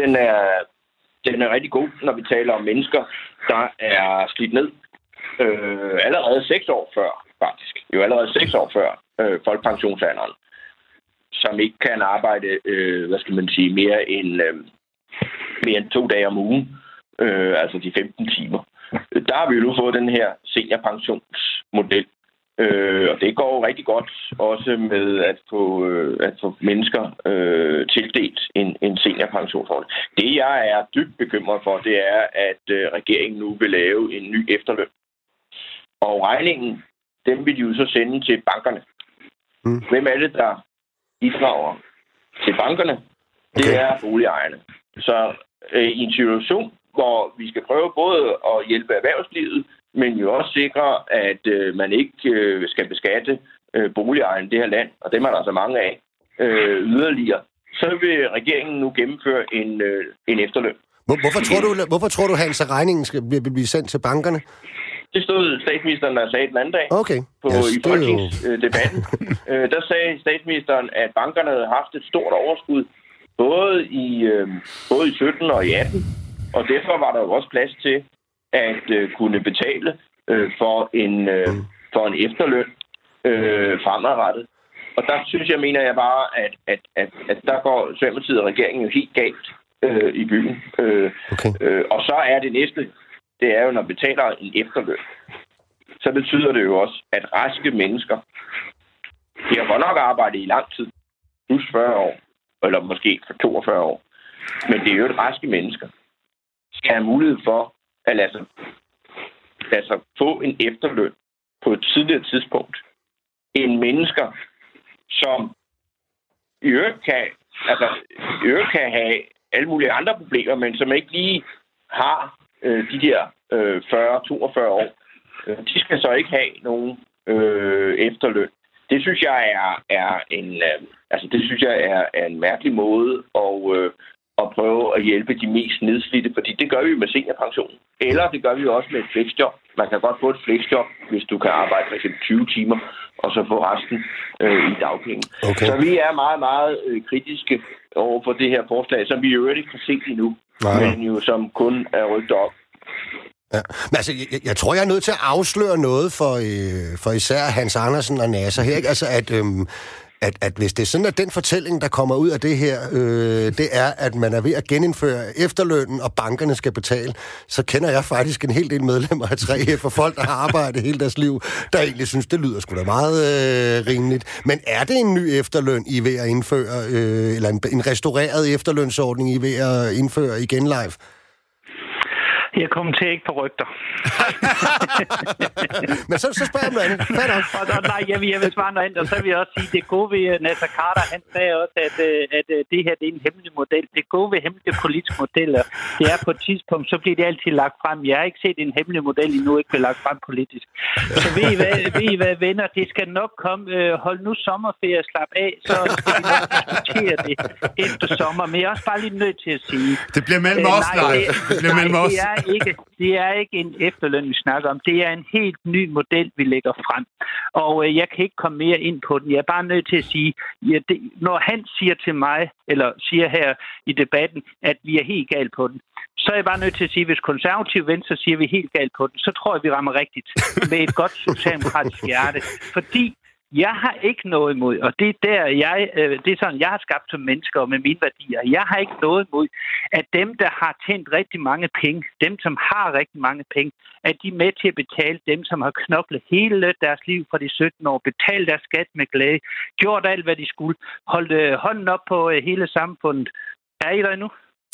Den er, den er rigtig god, når vi taler om mennesker, der er slidt ned. Øh, allerede seks år før, faktisk. Jo allerede seks år før øh, folkepensionsalderen. Som ikke kan arbejde, øh, hvad skal man sige, mere end, øh, mere end to dage om ugen. Øh, altså de 15 timer der har vi jo nu fået den her seniorpensionsmodel. Øh, og det går rigtig godt også med at få, øh, at få mennesker øh, tildelt en, en seniorpensionsordning. Det jeg er dybt bekymret for, det er, at øh, regeringen nu vil lave en ny efterløn. Og regningen dem vil de jo så sende til bankerne. Mm. Hvem er det, der bidrager til bankerne? Det okay. er boligejerne. Så øh, i en situation, hvor vi skal prøve både at hjælpe erhvervslivet, men jo også sikre, at øh, man ikke øh, skal beskatte øh, boligejerne i det her land, og dem er der altså mange af, øh, yderligere, så vil regeringen nu gennemføre en, øh, en efterløn. Hvorfor tror, du, hvorfor tror du, Hans, at regningen skal blive sendt til bankerne? Det stod statsministeren, der sagde den anden dag okay. på, yes, i folketingsdebatten. (laughs) Øh, der sagde statsministeren, at bankerne havde haft et stort overskud, både i, øh, både i 17 og i 18, og derfor var der jo også plads til at øh, kunne betale øh, for, en, øh, mm. for en efterløn øh, fremadrettet. Og der synes jeg, mener jeg bare, at, at, at, at der går Socialdemokratiet og regeringen jo helt galt øh, i byen. Øh, okay. øh, og så er det næste, det er jo, når man betaler en efterløn, så betyder det jo også, at raske mennesker, de har godt nok arbejdet i lang tid, plus 40 år, eller måske for 42 år, men det er jo et raske mennesker, skal have mulighed for at lade sig, lade sig få en efterløn på et tidligere tidspunkt, end mennesker, som i øvrigt kan, altså, i øvrigt kan have alle mulige andre problemer, men som ikke lige har øh, de der øh, 40-42 år. Øh, de skal så ikke have nogen øh, efterløn. Det synes jeg er, er en øh, altså det synes jeg er, er en mærkelig måde at, øh, at prøve at hjælpe de mest nedslidte, fordi det gør vi med seniorpension. Eller det gør vi også med et flexjob. Man kan godt få et flexjob, hvis du kan arbejde eksempel 20 timer, og så få resten øh, i dagpenge. Okay. Så vi er meget, meget øh, kritiske over for det her forslag, som vi jo ikke har set endnu, Nej. men jo som kun er rykket op. Ja. Men altså, jeg, jeg tror, jeg er nødt til at afsløre noget for, øh, for især Hans Andersen og Nasser her. Ikke? Altså, at øh, at, at hvis det er sådan, at den fortælling, der kommer ud af det her, øh, det er, at man er ved at genindføre efterlønnen, og bankerne skal betale, så kender jeg faktisk en hel del medlemmer af 3F for folk, der har arbejdet hele deres liv, der egentlig synes, det lyder sgu da meget øh, rimeligt. Men er det en ny efterløn, I ved at indføre, øh, eller en, en restaureret efterlønsordning, I ved at indføre igen live? Jeg kommenterer ikke på rygter. (laughs) Men så, så spørger jeg mig andet. og, og, nej, jeg vil, jeg vil svare noget andet, og så vil jeg også sige, det gode ved uh, Nasser Carter, han sagde også, at, uh, at uh, det her det er en hemmelig model. Det gode ved hemmelige politiske modeller, det er på et tidspunkt, så bliver det altid lagt frem. Jeg har ikke set en hemmelig model endnu ikke blive lagt frem politisk. Så ved I hvad, ved I hvad venner, det skal nok komme. Hold nu sommerferie, slap af, så skal vi nok diskutere det efter sommer. Men jeg er også bare lige nødt til at sige... Det bliver mellem uh, os, nej. Det, det bliver mellem os. Det er ikke, det er ikke en efterløn, vi snakker om. Det er en helt ny model, vi lægger frem. Og øh, jeg kan ikke komme mere ind på den. Jeg er bare nødt til at sige, ja, det, når han siger til mig, eller siger her i debatten, at vi er helt galt på den, så er jeg bare nødt til at sige, at hvis konservativ venstre siger, at vi er helt galt på den, så tror jeg, vi rammer rigtigt med et godt socialdemokratisk hjerte. Fordi jeg har ikke noget imod, og det er der, jeg, øh, det er sådan, jeg har skabt som mennesker med mine værdier. Jeg har ikke noget imod, at dem, der har tjent rigtig mange penge, dem, som har rigtig mange penge, at de er med til at betale dem, som har knoklet hele deres liv fra de 17 år, betalt deres skat med glæde, gjort alt, hvad de skulle, holdt øh, hånden op på øh, hele samfundet. Er I der nu?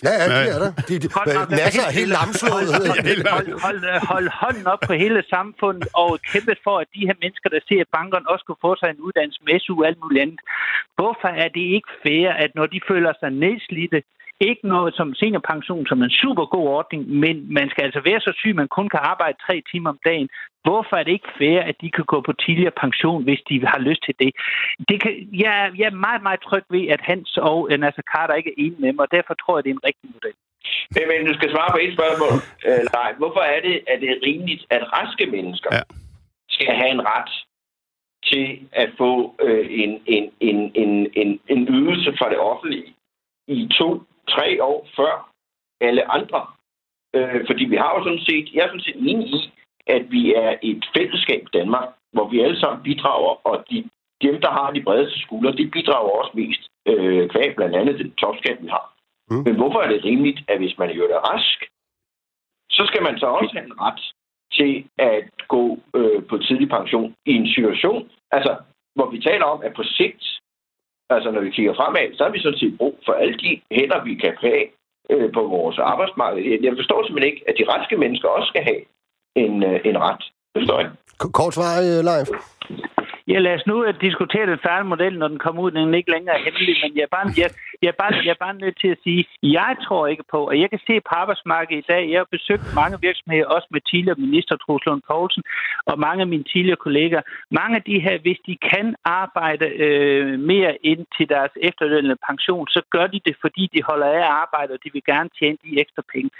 Ja, ja, det er der. De, de, masser af helt lamslået. Hold, hold, hold, hold hånden op på hele samfundet og kæmpe for, at de her mennesker, der ser, bankerne også kunne få sig en uddannelse med SU og alt muligt andet. Hvorfor er det ikke fair, at når de føler sig nedslidte, ikke noget som seniorpension, som en super god ordning, men man skal altså være så syg, man kun kan arbejde tre timer om dagen. Hvorfor er det ikke fair, at de kan gå på tidligere pension, hvis de har lyst til det? det kan, jeg, jeg er meget, meget tryg ved, at Hans og Nasser Carter ikke er enige med mig, og derfor tror jeg, det er en rigtig model. Men, men du skal svare på et spørgsmål. Øh, nej, hvorfor er det, at det er rimeligt, at raske mennesker ja. skal have en ret til at få øh, en, en, en, en, en, en ydelse fra det offentlige i to tre år før alle andre. Øh, fordi vi har jo sådan set, jeg er sådan set enig i, at vi er et fællesskab i Danmark, hvor vi alle sammen bidrager, og de, dem, der har de bredeste skuldre, de bidrager også mest øh, kvæg blandt andet den topskat, vi har. Mm. Men hvorfor er det rimeligt, at hvis man gjør det rask, så skal man så også have en ret til at gå øh, på tidlig pension i en situation, altså, hvor vi taler om, at på sigt, Altså, når vi kigger fremad, så har vi sådan set brug for alle de hænder, vi kan have øh, på vores arbejdsmarked. Jeg forstår simpelthen ikke, at de raske mennesker også skal have en, øh, en ret Det forstår jeg. Kort svar, øh, live. Ja, lad os nu at diskutere den færdige model, når den kommer ud, den er ikke længere hemmelig, men jeg er, bare, jeg, jeg, er bare, jeg er bare nødt til at sige, jeg tror ikke på, og jeg kan se på arbejdsmarkedet i dag, jeg har besøgt mange virksomheder, også med tidligere minister Truslund Poulsen, og mange af mine tidligere kolleger. Mange af de her, hvis de kan arbejde øh, mere ind til deres efterlønnede pension, så gør de det, fordi de holder af at arbejde, og de vil gerne tjene de ekstra penge.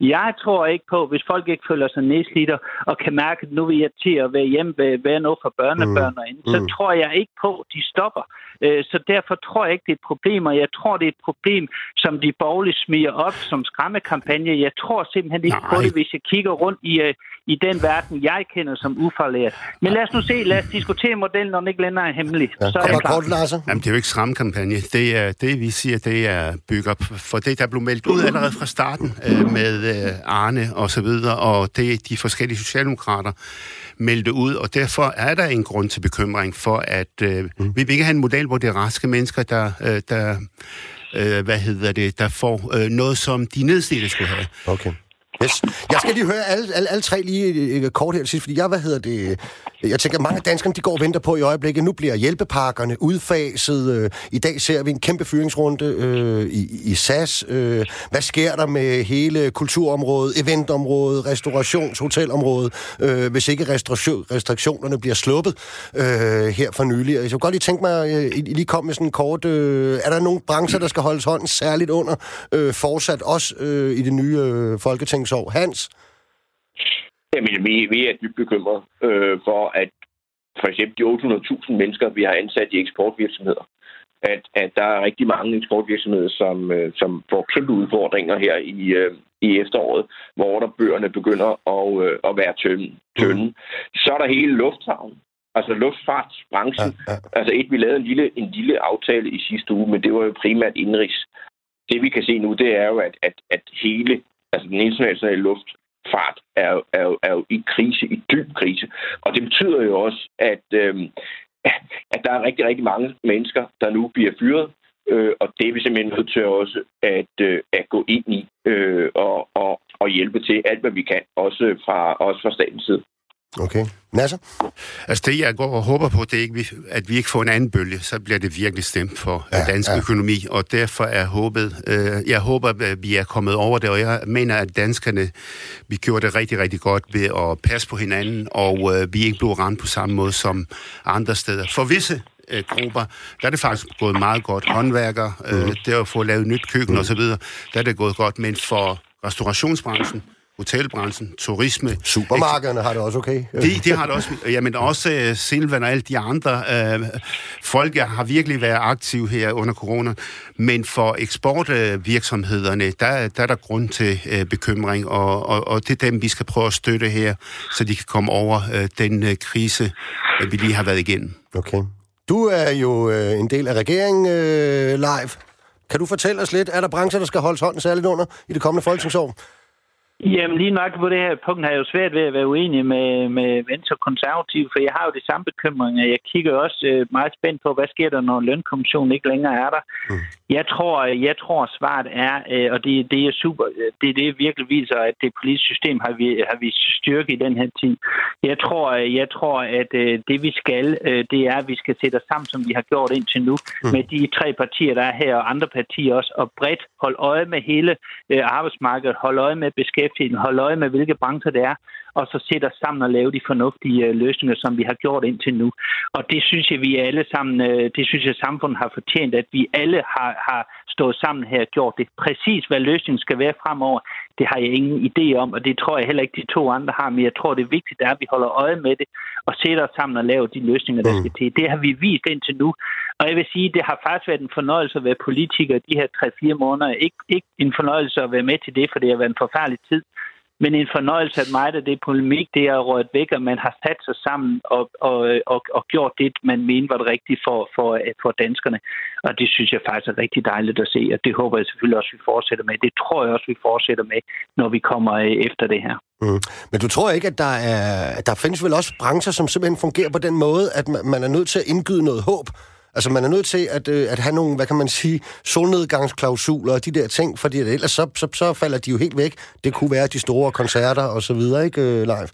Jeg tror ikke på, hvis folk ikke føler sig nedslidte og kan mærke, at nu vil jeg til at være hjemme, være noget for børnebørn mm. og andet, så mm. tror jeg ikke på, at de stopper. Øh, så derfor tror jeg ikke, det er et problem, og jeg tror, det er et problem, som de borgerlige smiger op som skræmmekampagne. Jeg tror simpelthen ikke Nej. på det, hvis jeg kigger rundt i, øh, i den verden, jeg kender som ufaglært. Men lad os nu se, lad os diskutere modellen, når den ikke længere er hemmelig. Ja. Så er det kort, Jamen, det er jo ikke skræmmekampagne. Det, er, det, vi siger, det er bygger for det, der blev meldt ud allerede fra starten øh, med øh, Arne og så videre, og det de forskellige socialdemokrater meldte ud, og derfor er der en grund til bekymring for, at øh, mm. vi vil ikke have en model, hvor det er raske mennesker, der, øh, der øh, hvad hedder det, der får øh, noget, som de nedslidte skulle have. Okay. Yes. Jeg skal lige høre alle, alle, alle tre lige øh, kort her til sidst, fordi jeg, hvad hedder det, jeg tænker, mange danskere, de går og venter på i øjeblikket. Nu bliver hjælpepakkerne udfaset. Øh, I dag ser vi en kæmpe fyringsrunde øh, i, i SAS. Øh, hvad sker der med hele kulturområdet, eventområdet, restaurations- hotelområdet, øh, hvis ikke restriktionerne bliver sluppet øh, her for nylig? Jeg kunne godt lige tænke mig, øh, I lige kom med sådan en kort... Øh, er der nogle brancher, der skal holdes hånden særligt under, øh, fortsat også øh, i det nye øh, folketingsår? Hans? Jamen, vi, vi er dybt bekymrede øh, for, at for eksempel de 800.000 mennesker, vi har ansat i eksportvirksomheder, at, at der er rigtig mange eksportvirksomheder, som, øh, som får kæmpe udfordringer her i, øh, i efteråret, hvor ordrebøgerne begynder at, øh, at være tynde. tynde. Mm. Så er der hele lufthavnen, altså luftfartsbranchen. Ja, ja. Altså et, vi lavede en lille, en lille aftale i sidste uge, men det var jo primært indrigs. Det vi kan se nu, det er jo, at, at, at hele, altså den internationale luft, fart er, er, er jo i krise, i dyb krise. Og det betyder jo også, at, øh, at der er rigtig, rigtig mange mennesker, der nu bliver fyret. Øh, og det er vi simpelthen nødt til også at, øh, at gå ind i øh, og, og, og hjælpe til alt, hvad vi kan, også fra, også fra statens side. Okay. Nasser? Altså det, jeg går og håber på, det er, ikke, at vi ikke får en anden bølge, så bliver det virkelig stemt for ja, dansk ja. økonomi, og derfor er håbet, øh, jeg håber, at vi er kommet over det, og jeg mener, at danskerne, vi gjorde det rigtig, rigtig godt ved at passe på hinanden, og øh, vi ikke blev ramt på samme måde som andre steder. For visse øh, grupper, der er det faktisk gået meget godt. Håndværker, øh, mm. det at få lavet nyt køkken mm. osv., der er det gået godt, men for restaurationsbranchen, hotelbranchen, turisme. Supermarkederne har det også okay. (laughs) De, de har det også. Jamen også uh, Silvan og alle de andre uh, folk har virkelig været aktive her under corona. Men for eksportvirksomhederne, der, der er der grund til uh, bekymring, og, og, og det er dem, vi skal prøve at støtte her, så de kan komme over uh, den uh, krise, uh, vi lige har været igennem. Okay. Du er jo uh, en del af regeringen uh, live. Kan du fortælle os lidt, er der brancher, der skal holdes hånden særligt under i det kommende folketingsår? Jamen lige nok på det her punkt har jeg jo svært ved at være uenig med, med Venstre konservative, for jeg har jo de samme bekymringer. Jeg kigger også øh, meget spændt på, hvad sker der, når lønkommissionen ikke længere er der. Mm. Jeg tror, jeg tror svaret er, øh, og det, det er super, det, det virkelig viser, at det politiske system har vi, har vi styrke i den her tid. Jeg tror, jeg tror at øh, det vi skal, det er, at vi skal sætte os sammen, som vi har gjort indtil nu, mm. med de tre partier, der er her, og andre partier også, og bredt holde øje med hele arbejdsmarkedet, holde øje med beskæftigelsen, holde øje med, hvilke brancher det er, og så sætte os sammen og lave de fornuftige øh, løsninger, som vi har gjort indtil nu. Og det synes jeg, vi alle sammen, øh, det synes jeg, samfundet har fortjent, at vi alle har, har stået sammen her og gjort det. Præcis, hvad løsningen skal være fremover, det har jeg ingen idé om, og det tror jeg heller ikke, de to andre har, men jeg tror, det er vigtigt, at vi holder øje med det og sætter os sammen og laver de løsninger, der mm. skal til. Det har vi vist indtil nu, og jeg vil sige, det har faktisk været en fornøjelse at være politiker de her 3-4 måneder. Ikke, ikke en fornøjelse at være med til det, for det har været en forfærdelig tid men en fornøjelse at mig, at det polemik, det er rødt væk, og man har sat sig sammen og, og, og, og gjort det, man mener var det rigtige for, for, for danskerne. Og det synes jeg faktisk er rigtig dejligt at se, og det håber jeg selvfølgelig også, vi fortsætter med. Det tror jeg også, vi fortsætter med, når vi kommer øh, efter det her. Mm. Men du tror ikke, at der, er, der findes vel også brancher, som simpelthen fungerer på den måde, at man er nødt til at indgyde noget håb Altså, man er nødt til at, øh, at have nogle, hvad kan man sige, solnedgangsklausuler og de der ting, fordi ellers så, så, så falder de jo helt væk. Det kunne være de store koncerter og så videre, ikke, øh, live?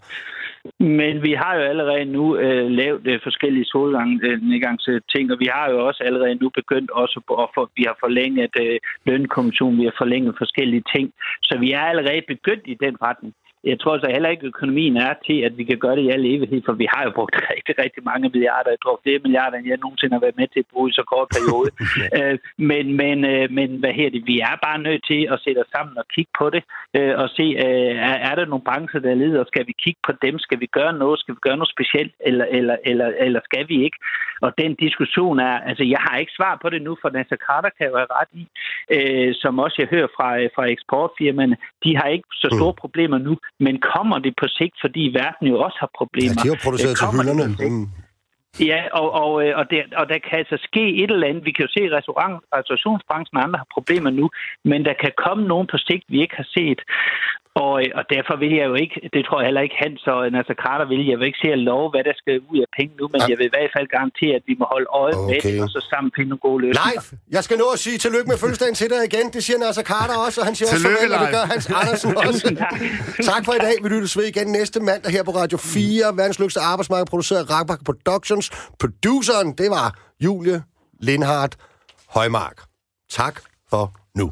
Men vi har jo allerede nu øh, lavet øh, forskellige solnedgangsting, øh, og vi har jo også allerede nu begyndt også at for, vi har forlænget øh, lønkommissionen, vi har forlænget forskellige ting. Så vi er allerede begyndt i den retning jeg tror så heller ikke, at økonomien er til, at vi kan gøre det i al evighed, for vi har jo brugt (laughs) rigtig, rigtig mange milliarder. Jeg tror, flere milliarder, end jeg nogensinde har været med til at bruge i så kort periode. (laughs) øh, men, men, øh, men hvad her det? Vi er bare nødt til at sætte os sammen og kigge på det, øh, og se, øh, er, er der nogle brancher, der lider? Skal vi kigge på dem? Skal vi gøre noget? Skal vi gøre noget specielt? Eller, eller, eller, eller skal vi ikke? Og den diskussion er, altså jeg har ikke svar på det nu, for Nasser Carter kan jo have ret i, øh, som også jeg hører fra, fra eksportfirmaerne, de har ikke så store mm. problemer nu, men kommer det på sigt, fordi verden jo også har problemer? Ja, de har produceret til hylderne. Mm. Ja, og, og, øh, og, der, og der kan altså ske et eller andet. Vi kan jo se, at restaurant, restaurationsbranchen og andre har problemer nu, men der kan komme nogen på sigt, vi ikke har set. Og, øh, og derfor vil jeg jo ikke, det tror jeg heller ikke Hans og Nasser Carter vil, jeg vil ikke se at love, hvad der skal ud af penge nu, men ja. jeg vil i hvert fald garantere, at vi må holde øje okay. med det, og så sammen finde nogle gode løsninger. Nej, jeg skal nå at sige tillykke med fødselsdagen til dig igen. Det siger Nasser Carter også, og han siger tillykke, også farvel, og det gør Hans Andersen (laughs) også. tak for i dag. Vi lyttes ved igen næste mandag her på Radio 4. Verdens lykste arbejdsmarked produceret af Ragbak Productions. Produceren, det var Julie Lindhardt Højmark. Tak for nu.